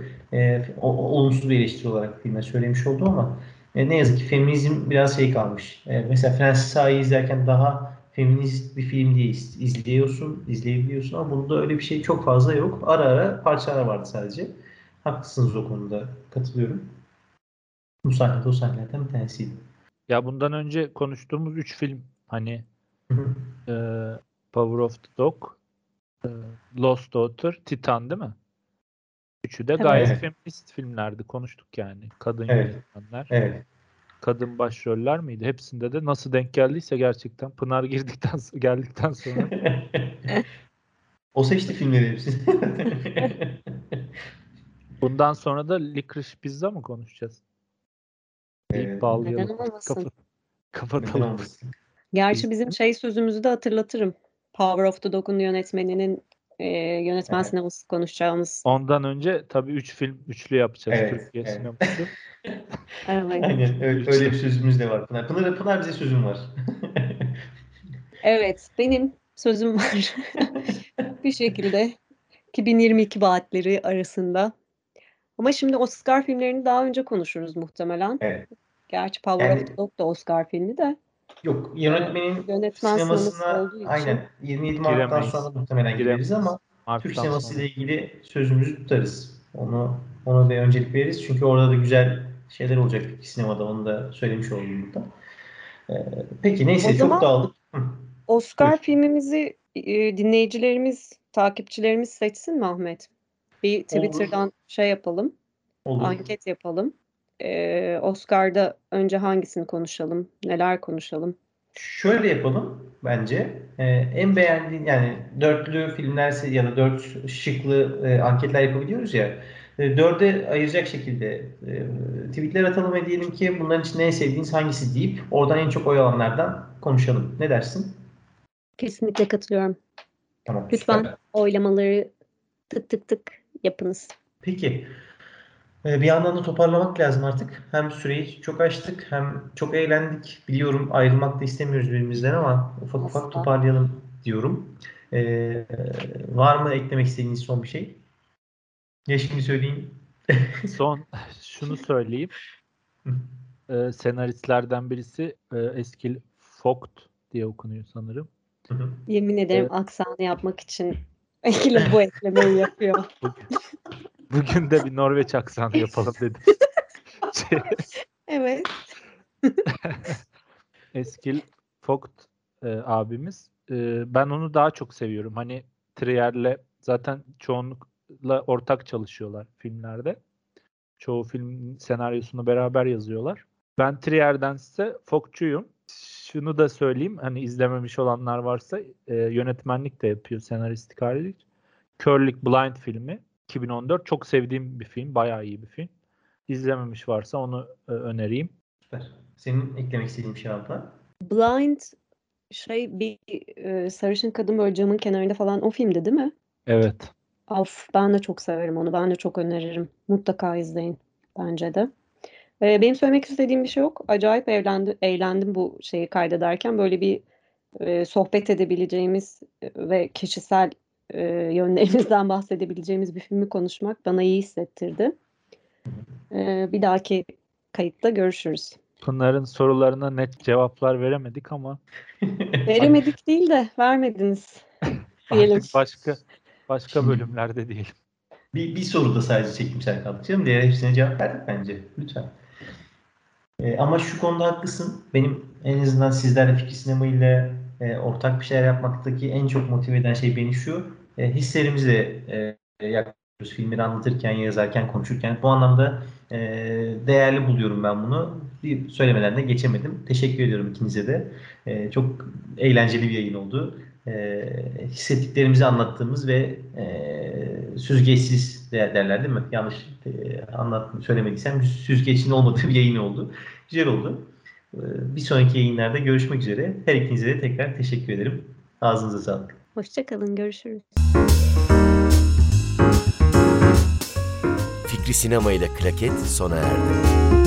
O, o- olumsuz bir eleştiri olarak filme söylemiş oldu ama e, ne yazık ki feminizm biraz şey kalmış. E, mesela Francis Ha'yı izlerken daha feminist bir film diye iz- izliyorsun, izleyebiliyorsun ama bunda öyle bir şey çok fazla yok. Ara ara parçalar vardı sadece. Haklısınız o konuda. Katılıyorum. Bu sahne de o sahnelerden bir tanesiydi. Ya bundan önce konuştuğumuz 3 film hani e, Power of the Dog, e, Lost Daughter, Titan değil mi? Üçü de gayet Evet. feminist filmlerdi. Konuştuk yani. Kadın Evet. yönetmenler, Evet. kadın başroller miydi? Hepsinde de nasıl denk geldiyse gerçekten Pınar girdikten so- geldikten sonra o seçti filmleri hepsini. bundan sonra da Licorice Pizza mı konuşacağız? Deyip Evet. bağlayalım. Neden olmasın? Kapat- Neden kapatalım. olmasın? Gerçi bizim şey sözümüzü de hatırlatırım. Power of the Dog'un yönetmeninin e, yönetmen Evet. sineması konuşacağımız. Ondan önce tabii 3 film üçlü yapacağız Evet, Türkiye evet. sineması. Evet. Aynen öyle, öyle bir sözümüz de var. Pınar, Pınar, Pınar bize sözüm var. Evet, benim sözüm var. bir şekilde 2022 vaatleri arasında. Ama şimdi Oscar filmlerini daha önce konuşuruz muhtemelen. Evet. Gerçi Power Yani- of the Dog da Oscar filmi de. Yok yönetmenin Yönetmen sineması sinemasına aynen 27 Mart'tan Giremeyiz. sonra muhtemelen gireriz ama Türk Mart'tan sineması sonra. ile ilgili sözümüzü tutarız. Onu ona bir öncelik veririz. Çünkü orada da güzel şeyler olacak sinemada. Onu da söylemiş oldum burada. Ee, peki neyse O çok dağıldık. Oscar Buyur. filmimizi e, dinleyicilerimiz, takipçilerimiz seçsin mi Ahmet? Bir Twitter'dan şey yapalım, olur. anket yapalım. Ee, Oscar'da önce hangisini konuşalım, neler konuşalım? Şöyle yapalım bence. En beğendiğin yani dörtlü filmlerse ya da dört şıklı e, anketler yapabiliyoruz ya. E, dörde ayıracak şekilde e, tweetler atalım ve diyelim ki bunların içinde en sevdiğiniz hangisi deyip oradan en çok oy alanlardan konuşalım. Ne dersin? Kesinlikle katılıyorum. Tamam. Lütfen süper. oylamaları tık tık tık yapınız. Peki. Ee, Bir yandan da toparlamak lazım artık. Hem süreyi çok açtık hem çok eğlendik. Biliyorum ayrılmak da istemiyoruz birbirimizden ama ufak ufak Asla. toparlayalım diyorum. Ee, var mı eklemek istediğiniz son bir şey? Ya şimdi söyleyeyim. Son şunu söyleyeyim. Ee, senaristlerden birisi e, Eskil Vogt diye okunuyor sanırım. Yemin ederim Evet. aksanı yapmak için Ekile bu eklemeyi yapıyor. Bugün, de bir Norveç aksanı yapalım dedim. Şey, Evet. Eskil Vogt e, abimiz. E, ben onu daha çok seviyorum. Hani Trier'le zaten çoğunlukla ortak çalışıyorlar filmlerde. Çoğu film senaryosunu beraber yazıyorlar. Ben Trier'dense Vogt'cuyum. Şunu da söyleyeyim. Hani izlememiş olanlar varsa e, yönetmenlik de yapıyor senaristlik hariç. Körlik Blind filmi 2014 çok sevdiğim bir film. Bayağı iyi bir film. İzlememiş varsa onu e, önereyim. Süper. Senin eklemek istediğin bir şey var mı? Blind şey bir e, sarışın kadın böyle camın kenarında falan o filmdi değil mi? Evet. Of ben de çok severim onu. Ben de çok öneririm. Mutlaka izleyin bence de. Ee, benim söylemek istediğim bir şey yok. Acayip eğlendi, eğlendim bu şeyi kaydederken. Böyle bir e, sohbet edebileceğimiz e, ve kişisel e, yönlerimizden bahsedebileceğimiz bir filmi konuşmak bana iyi hissettirdi. Ee, bir dahaki kayıtta görüşürüz. Pınar'ın sorularına net cevaplar veremedik ama Veremedik değil de vermediniz. Diyelim. artık başka başka bölümlerde değil. Bir, bir soruda sadece çekimsel kaldı canım. Diğer hepsine cevap verdik bence. Lütfen. Ee, ama şu konuda haklısın. Benim en azından sizlerle fikir sinema ile e, ortak bir şeyler yapmaktaki en çok motive eden şey beni şu. E, hislerimizle e, yaklaşıyoruz. Filmleri anlatırken, yazarken, konuşurken. Bu anlamda e, değerli buluyorum ben bunu. Bir söylemeden de geçemedim. Teşekkür ediyorum ikinize de. E, çok eğlenceli bir yayın oldu. E, hissettiklerimizi anlattığımız ve e, süzgeçsiz der- derler değil mi? Yanlış e, anlat söylemediysem süzgeçin olmadığı bir yayın oldu. Güzel oldu. E, bir sonraki yayınlarda görüşmek üzere. Her ikinize de tekrar teşekkür ederim. Ağzınıza sağlık. Hoşçakalın, görüşürüz. Fikri Sinema ile Klaket sona erdi.